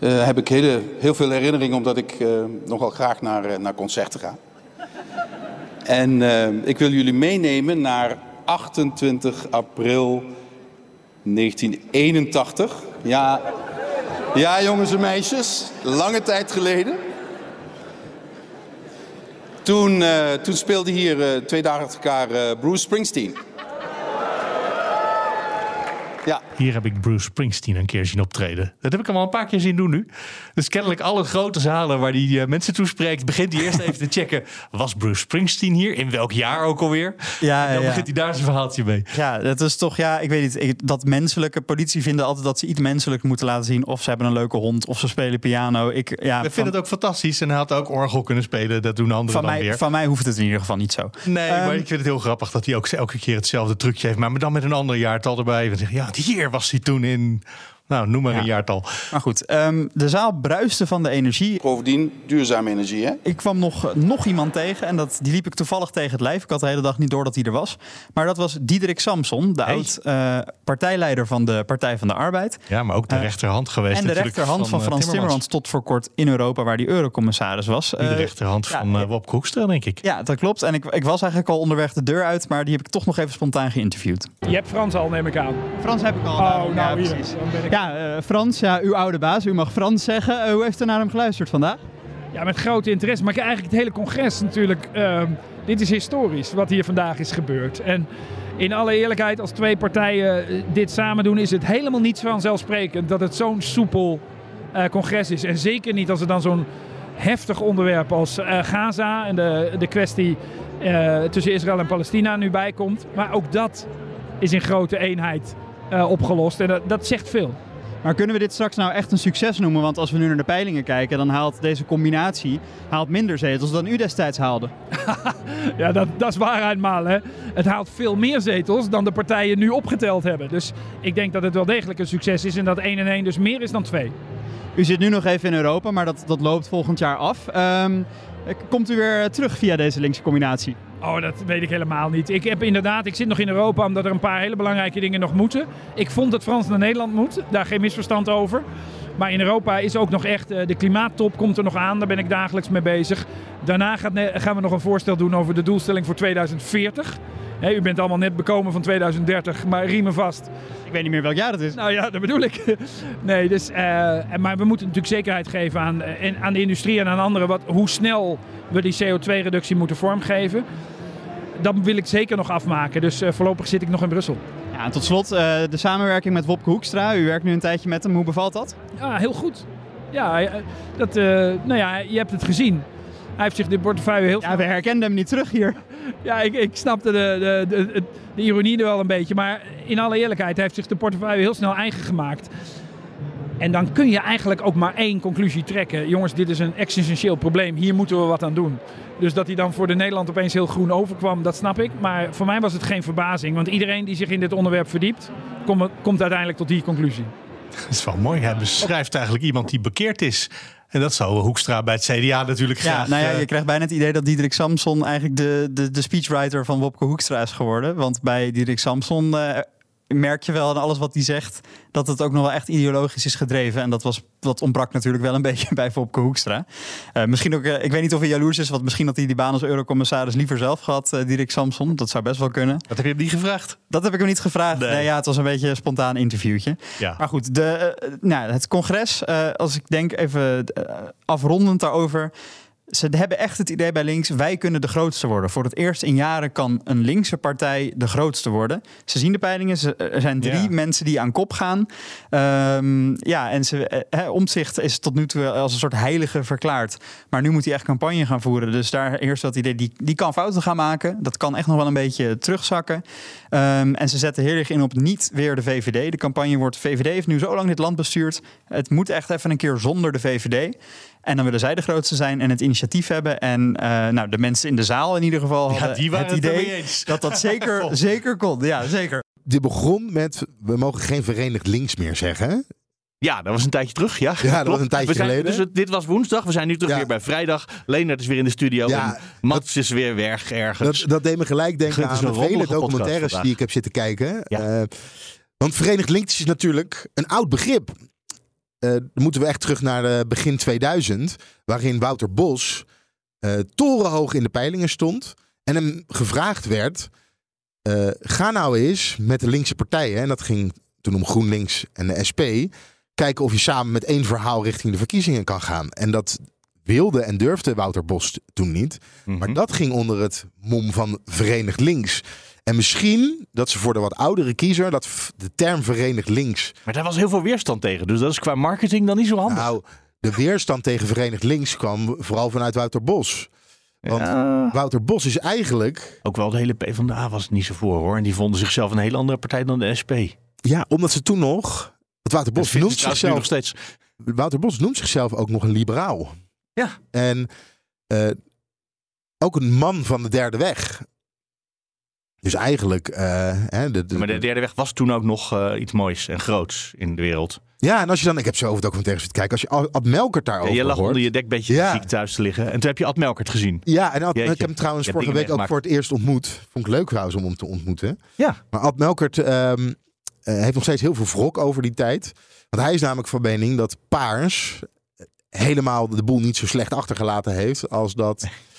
[SPEAKER 9] eh, heb ik hele, heel veel herinneringen, omdat ik eh, nogal graag naar, eh, naar concerten ga. En ik wil jullie meenemen naar 28 april 1981. Ja, ja jongens en meisjes, lange tijd geleden. Toen, toen speelde hier twee dagen achter elkaar Bruce Springsteen. Ja,
[SPEAKER 3] Hier heb ik Bruce Springsteen een keer zien optreden. Dat heb ik hem al een paar keer zien doen nu. Dus kennelijk alle grote zalen waar hij eh, mensen toespreekt... begint hij eerst even te checken... was Bruce Springsteen hier? In welk jaar ook alweer?
[SPEAKER 4] Ja,
[SPEAKER 3] En dan
[SPEAKER 4] ja.
[SPEAKER 3] begint hij daar zijn verhaaltje mee.
[SPEAKER 4] Ja, dat is toch, ja, ik weet niet. ik- dat menselijke politie vinden altijd dat ze iets menselijk moeten laten zien. Of ze hebben een leuke hond, of ze spelen piano. Ik, ja,
[SPEAKER 3] We vinden het ook fantastisch. En hij had ook orgel kunnen spelen. Dat doen anderen
[SPEAKER 4] van,
[SPEAKER 3] dan
[SPEAKER 4] mij,
[SPEAKER 3] weer.
[SPEAKER 4] van mij hoeft het in ieder geval niet zo.
[SPEAKER 3] Nee,
[SPEAKER 4] Ehm,
[SPEAKER 3] maar ik vind het heel grappig dat hij ook elke keer hetzelfde trucje heeft. Maar dan met een ander jaartal erbij. En zegt, ja, hier was hij toen in Nou, noem maar
[SPEAKER 4] Ja.
[SPEAKER 3] een jaartal.
[SPEAKER 4] Maar goed, ehm, de zaal bruiste van de energie.
[SPEAKER 9] Bovendien duurzame energie, hè?
[SPEAKER 4] Ik kwam nog, nog iemand tegen en dat, die liep ik toevallig tegen het lijf. Ik had de hele dag niet door dat hij er was. Maar dat was Diederik Samson, de
[SPEAKER 3] Hey.
[SPEAKER 4] oud eh, partijleider van de Partij van de Arbeid.
[SPEAKER 3] Ja, maar ook de
[SPEAKER 4] Eh,
[SPEAKER 3] rechterhand geweest
[SPEAKER 4] en de
[SPEAKER 3] natuurlijk
[SPEAKER 4] rechterhand van,
[SPEAKER 3] eh,
[SPEAKER 4] Frans Timmermans tot voor kort in Europa, waar die eurocommissaris was.
[SPEAKER 3] De rechterhand
[SPEAKER 4] ja,
[SPEAKER 3] van eh Wop Hoekstra, denk ik.
[SPEAKER 4] ja, dat klopt. En ik, ik was eigenlijk al onderweg de deur uit, maar die heb ik toch nog even spontaan geïnterviewd.
[SPEAKER 12] Je hebt Frans al, neem ik aan.
[SPEAKER 4] Frans heb ik al.
[SPEAKER 12] Oh, nou hier. Dan ben ik...
[SPEAKER 4] Ja, eh, Frans, ja, uw oude baas, u mag Frans zeggen. Eh, hoe heeft u naar hem geluisterd vandaag?
[SPEAKER 12] Ja, met grote interesse. Maar eigenlijk het hele congres natuurlijk. ehm, dit is historisch wat hier vandaag is gebeurd. En in alle eerlijkheid, als twee partijen eh, dit samen doen, is het helemaal niet vanzelfsprekend dat het zo'n soepel congres is. En zeker niet als er dan zo'n heftig onderwerp als Gaza en de, de kwestie tussen Israël en Palestina nu bij komt. Maar ook dat is in grote eenheid eh, opgelost. En dat, dat zegt veel.
[SPEAKER 4] Maar kunnen we dit straks nou echt een succes noemen? Want als we nu naar de peilingen kijken, dan haalt deze combinatie haalt minder zetels dan u destijds haalde.
[SPEAKER 12] Ja, dat, dat is waarheid maar. Hè. Het haalt veel meer zetels dan de partijen nu opgeteld hebben. Dus ik denk dat het wel degelijk een succes is en dat 1 en 1 dus meer is dan 2.
[SPEAKER 4] U zit nu nog even in Europa, maar dat, dat loopt volgend jaar af. Ehm, komt u weer terug via deze linkse combinatie?
[SPEAKER 12] Oh, dat weet ik helemaal niet. Ik heb inderdaad, ik zit nog in Europa omdat er een paar hele belangrijke dingen nog moeten. Ik vond dat Frans naar Nederland moet, daar geen misverstand over. Maar in Europa is ook nog echt, eh, de klimaattop komt er nog aan, daar ben ik dagelijks mee bezig. Daarna gaan we nog een voorstel doen over de doelstelling voor 2040. Hè, u bent allemaal net bekomen van 2030, maar riemen vast.
[SPEAKER 4] Ik weet niet meer welk jaar het is.
[SPEAKER 12] Nou ja, dat bedoel ik. Nee, dus, en- maar we moeten natuurlijk zekerheid geven aan, eh, en aan de industrie en aan anderen wat, hoe snel we die CO2-reductie moeten vormgeven. Dat wil ik zeker nog afmaken. Dus eh, voorlopig zit ik nog in Brussel.
[SPEAKER 4] Ja, en tot slot eh, de samenwerking met Wopke Hoekstra. U werkt nu een tijdje met hem. Hoe bevalt dat?
[SPEAKER 12] Ja, heel goed. Ja, eh, dat, nou ja, je hebt het gezien. Hij heeft zich de portefeuille heel...
[SPEAKER 4] Ja, we herkenden hem niet terug hier.
[SPEAKER 12] Ja, ik, ik snapte de, de, de, de, de ironie er wel een beetje. Maar in alle eerlijkheid, hij heeft zich de portefeuille heel snel eigen gemaakt. En dan kun je eigenlijk ook maar één conclusie trekken. Jongens, dit is een existentieel probleem. Hier moeten we wat aan doen. Dus dat hij dan voor de Nederland opeens heel groen overkwam, dat snap ik. Maar voor mij was het geen verbazing. Want iedereen die zich in dit onderwerp verdiept, komt, komt uiteindelijk tot die conclusie.
[SPEAKER 3] Dat is wel mooi. Hij beschrijft eigenlijk iemand die bekeerd is. En dat zou Hoekstra bij het CDA natuurlijk
[SPEAKER 4] Ja,
[SPEAKER 3] graag...
[SPEAKER 4] nou ja,
[SPEAKER 3] eh,
[SPEAKER 4] je krijgt bijna het idee dat Diederik Samson eigenlijk de, de, de speechwriter van Wopke Hoekstra is geworden. Want bij Diederik Samson eh, merk je wel aan alles wat hij zegt dat het ook nog wel echt ideologisch is gedreven. En dat, was, dat ontbrak natuurlijk wel een beetje bij Wopke Hoekstra. Eh, misschien ook, eh, ik weet niet of hij jaloers is, want misschien had hij die baan als eurocommissaris liever zelf gehad, eh Diederik Samson. Dat zou best wel kunnen.
[SPEAKER 3] Dat heb je hem niet gevraagd?
[SPEAKER 4] Dat heb ik hem niet gevraagd.
[SPEAKER 3] Nee.
[SPEAKER 4] Nee, ja, het was een beetje een spontaan interviewtje.
[SPEAKER 3] Ja.
[SPEAKER 4] Maar goed, de, nou, het congres, als ik denk even afrondend daarover. Ze hebben echt het idee bij links, wij kunnen de grootste worden. Voor het eerst in jaren kan een linkse partij de grootste worden. Ze zien de peilingen, ze, er zijn drie
[SPEAKER 3] Ja.
[SPEAKER 4] mensen die aan kop gaan. Ehm, ja, en ze, eh, Omtzigt is tot nu toe als een soort heilige verklaard. Maar nu moet hij echt campagne gaan voeren. Dus daar eerst dat idee, die, die kan fouten gaan maken. Dat kan echt nog wel een beetje terugzakken. Ehm, en ze zetten heel erg in op niet weer de VVD. De campagne wordt, VVD heeft nu zo lang dit land bestuurd. Het moet echt even een keer zonder de VVD. En dan willen zij de grootste zijn en het initiatief hebben. En eh, nou, de mensen in de zaal in ieder geval
[SPEAKER 3] Ja,
[SPEAKER 4] hadden
[SPEAKER 3] die waren
[SPEAKER 4] het idee dat dat zeker, zeker kon. Ja, zeker.
[SPEAKER 8] Dit begon met, we mogen geen verenigd links meer zeggen.
[SPEAKER 3] Ja, dat was een tijdje terug. Ja,
[SPEAKER 8] dat
[SPEAKER 3] Klopt.
[SPEAKER 8] was een tijdje
[SPEAKER 3] zijn,
[SPEAKER 8] geleden.
[SPEAKER 3] Dus het- dit was woensdag. We zijn nu terug
[SPEAKER 8] Ja.
[SPEAKER 3] weer bij vrijdag. Leonard is weer in de studio.
[SPEAKER 8] Ja,
[SPEAKER 3] en Mats is weer weg ergens.
[SPEAKER 8] Dat, dat deed me gelijk denken
[SPEAKER 3] Het is
[SPEAKER 8] aan
[SPEAKER 3] een
[SPEAKER 8] de vele documentaires die ik heb zitten kijken.
[SPEAKER 3] Ja.
[SPEAKER 8] Eh, want Verenigd Links is natuurlijk een oud begrip. Eh, dan moeten we echt terug naar eh, begin 2000, waarin Wouter Bos eh, torenhoog in de peilingen stond en hem gevraagd werd: ga nou eens met de linkse partijen, en dat ging toen om GroenLinks en de SP, kijken of je samen met één verhaal richting de verkiezingen kan gaan. En dat wilde en durfde Wouter Bos toen niet.
[SPEAKER 3] Mhm.
[SPEAKER 8] Maar dat ging onder het mom van Verenigd Links. En misschien dat ze voor de wat oudere kiezer dat de term Verenigd Links.
[SPEAKER 3] Maar daar was heel veel weerstand tegen. Dus dat is qua marketing dan niet zo handig.
[SPEAKER 8] Nou, de weerstand tegen Verenigd Links kwam vooral vanuit Wouter Bos. Want
[SPEAKER 3] Ja.
[SPEAKER 8] Wouter Bos is eigenlijk.
[SPEAKER 3] Ook wel de hele PvdA was het niet zo voor hoor. En die vonden zichzelf een hele andere partij dan de SP.
[SPEAKER 8] Ja, omdat ze toen nog. Want Wouter Bos noemt zichzelf.
[SPEAKER 3] nog steeds.
[SPEAKER 8] Wouter Bos noemt zichzelf ook nog een liberaal.
[SPEAKER 3] Ja.
[SPEAKER 8] En eh, ook een man van de derde weg. Dus eigenlijk. eh, hè, de, de-
[SPEAKER 3] Maar de derde weg was toen ook nog eh, iets moois en groots in de wereld.
[SPEAKER 8] Ja, en als je dan, ik heb zo over documentaires zitten kijken, als je Ad Melkert daarover
[SPEAKER 3] Ja, je lag
[SPEAKER 8] hoort.
[SPEAKER 3] onder je dekbedje
[SPEAKER 8] Ja.
[SPEAKER 3] ziek thuis te liggen. En toen heb je Ad Melkert gezien.
[SPEAKER 8] Ja, en Ad,
[SPEAKER 3] Jeetje.
[SPEAKER 8] ik heb hem trouwens vorige week ook voor het eerst ontmoet. Vond ik leuk trouwens om hem te ontmoeten.
[SPEAKER 3] Ja.
[SPEAKER 8] Maar Ad Melkert ehm, eh, heeft nog steeds heel veel wrok over die tijd. Want hij is namelijk van mening dat Paars helemaal de boel niet zo slecht achtergelaten heeft als dat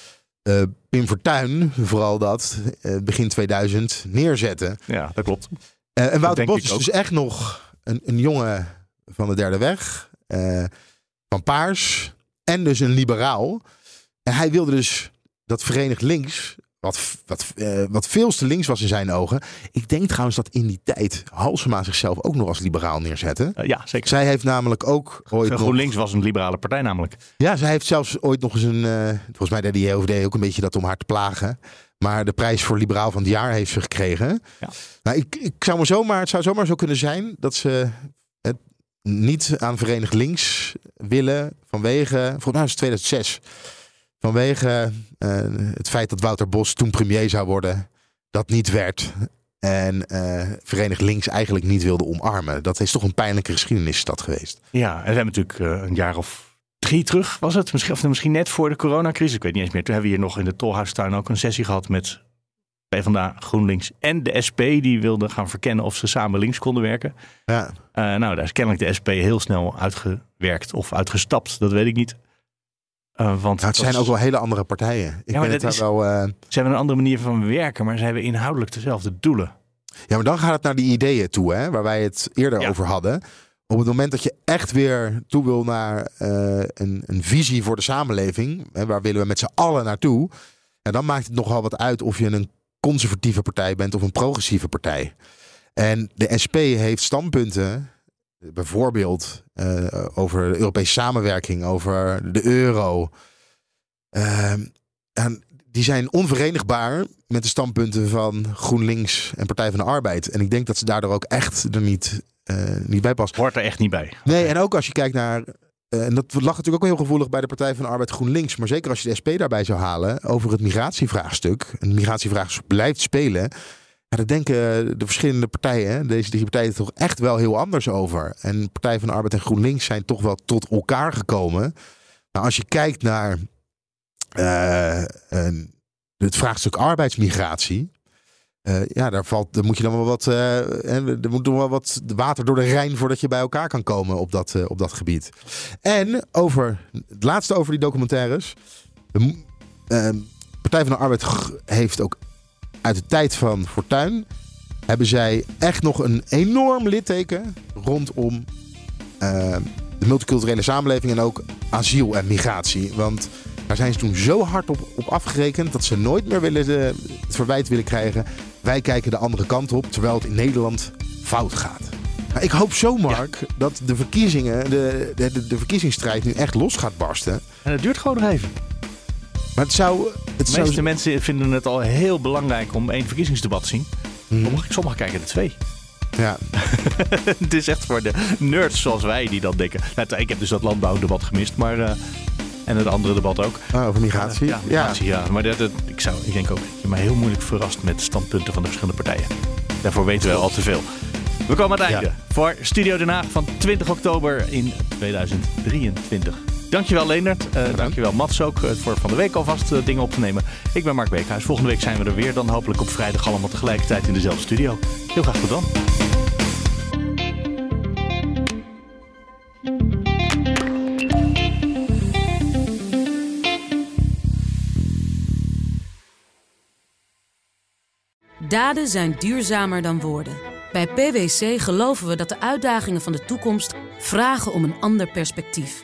[SPEAKER 8] eh, Pim Fortuyn vooral dat eh, begin 2000 neerzette.
[SPEAKER 3] Ja, dat klopt.
[SPEAKER 8] Eh, en Wouter Bos is
[SPEAKER 3] ook.
[SPEAKER 8] dus echt nog een, een jongen van de derde weg. van Paars. En dus een liberaal. En hij wilde dus dat Verenigd Links. Wat, wat, eh, wat veel te links was in zijn ogen. Ik denk trouwens dat in die tijd Halsema zichzelf ook nog als liberaal neerzette.
[SPEAKER 3] Eh, ja, zeker.
[SPEAKER 8] Zij heeft namelijk ook ooit nog...
[SPEAKER 3] GroenLinks was een liberale partij namelijk.
[SPEAKER 8] Ja, zij heeft zelfs ooit nog eens een. eh, volgens mij deed de JOVD ook een beetje dat om haar te plagen. Maar de prijs voor liberaal van het jaar heeft ze gekregen.
[SPEAKER 3] Ja.
[SPEAKER 8] Nou, ik, ik zou maar zomaar, het zou zomaar zo kunnen zijn dat ze het niet aan Verenigd Links willen vanwege. Volgens mij het 2006. Vanwege eh, het feit dat Wouter Bos toen premier zou worden. Dat niet werd. En eh Verenigd Links eigenlijk niet wilde omarmen. Dat is toch een pijnlijke geschiedenisstad geweest.
[SPEAKER 3] Ja, en we hebben natuurlijk eh, een jaar of drie terug was het. Misschien, of misschien net voor de coronacrisis. Ik weet niet eens meer. Toen hebben we hier nog in de Tolhuistuin ook een sessie gehad met PvdA, GroenLinks en de SP. Die wilden gaan verkennen of ze samen links konden werken.
[SPEAKER 8] Ja.
[SPEAKER 3] Nou, daar is kennelijk de SP heel snel uitgewerkt of uitgestapt. Dat weet ik niet. Eh, want
[SPEAKER 8] Nou, het zijn
[SPEAKER 3] is-
[SPEAKER 8] ook wel hele andere partijen. Ik
[SPEAKER 3] Ja, maar
[SPEAKER 8] ben het wel. eh,
[SPEAKER 3] Ze hebben een andere manier van werken, maar ze hebben inhoudelijk dezelfde doelen.
[SPEAKER 8] Ja, maar dan gaat het naar die ideeën toe, hè, waar wij het eerder
[SPEAKER 3] Ja.
[SPEAKER 8] over hadden. Op het moment dat je echt weer toe wil naar eh, een, een visie voor de samenleving, hè, waar willen we met z'n allen naartoe, en dan maakt het nogal wat uit of je een conservatieve partij bent of een progressieve partij. En de SP heeft standpunten, bijvoorbeeld eh, over de Europese samenwerking, over de euro. Ehm, en die zijn onverenigbaar met de standpunten van GroenLinks en Partij van de Arbeid. En ik denk dat ze daardoor ook echt er niet, eh, niet bij past.
[SPEAKER 3] Hoort er echt niet bij.
[SPEAKER 8] Nee, en ook als je kijkt naar. eh, en dat lag natuurlijk ook heel gevoelig bij de Partij van de Arbeid GroenLinks. Maar zeker als je de SP daarbij zou halen over het migratievraagstuk. En het migratievraagstuk blijft spelen. Ja, daar denken de verschillende partijen, deze drie partijen, toch echt wel heel anders over. En Partij van de Arbeid en GroenLinks zijn toch wel tot elkaar gekomen. Nou, als je kijkt naar eh, het vraagstuk arbeidsmigratie. eh, ja, daar, valt, daar moet je dan wel wat. eh, er moet nog wel wat water door de Rijn voordat je bij elkaar kan komen op dat, eh, op dat gebied. En over het laatste over die documentaires. De, eh, Partij van de Arbeid heeft ook uit de tijd van Fortuyn. hebben zij echt nog een enorm litteken rondom eh, de multiculturele samenleving en ook asiel en migratie. Want daar zijn ze toen zo hard op, op afgerekend dat ze nooit meer willen de, het verwijt willen krijgen. Wij kijken de andere kant op, terwijl het in Nederland fout gaat. Nou, ik hoop zo, Mark, dat de verkiezingen, de, de, de, de verkiezingsstrijd nu echt los gaat barsten.
[SPEAKER 3] En het duurt gewoon nog even.
[SPEAKER 8] Maar het zou. Het
[SPEAKER 3] De
[SPEAKER 8] zou
[SPEAKER 3] meeste mensen vinden het al heel belangrijk om één verkiezingsdebat te zien. Sommigen, sommigen kijken er twee.
[SPEAKER 8] Ja.
[SPEAKER 3] het is echt voor de nerds zoals wij die dat denken. Nou, ik heb dus dat landbouwdebat gemist, maar... eh, en het andere debat ook.
[SPEAKER 8] Oh, over migratie?
[SPEAKER 3] Ja, migratie, ja. Maar dat, dat- ik, zou, ik denk ook dat je mij heel moeilijk verrast met standpunten van de verschillende partijen. Daarvoor weten we al te veel. We komen aan het einde voor Studio Den Haag van 20 oktober in 2023. Dankjewel Leendert. Eh dankjewel Mats ook eh, voor van de week alvast eh, dingen op te nemen. Ik ben Mark Beekhuis. Volgende week zijn we er weer. Dan hopelijk op vrijdag allemaal tegelijkertijd in dezelfde studio. Heel graag tot dan.
[SPEAKER 1] Daden zijn duurzamer dan woorden. Bij PwC geloven we dat de uitdagingen van de toekomst vragen om een ander perspectief.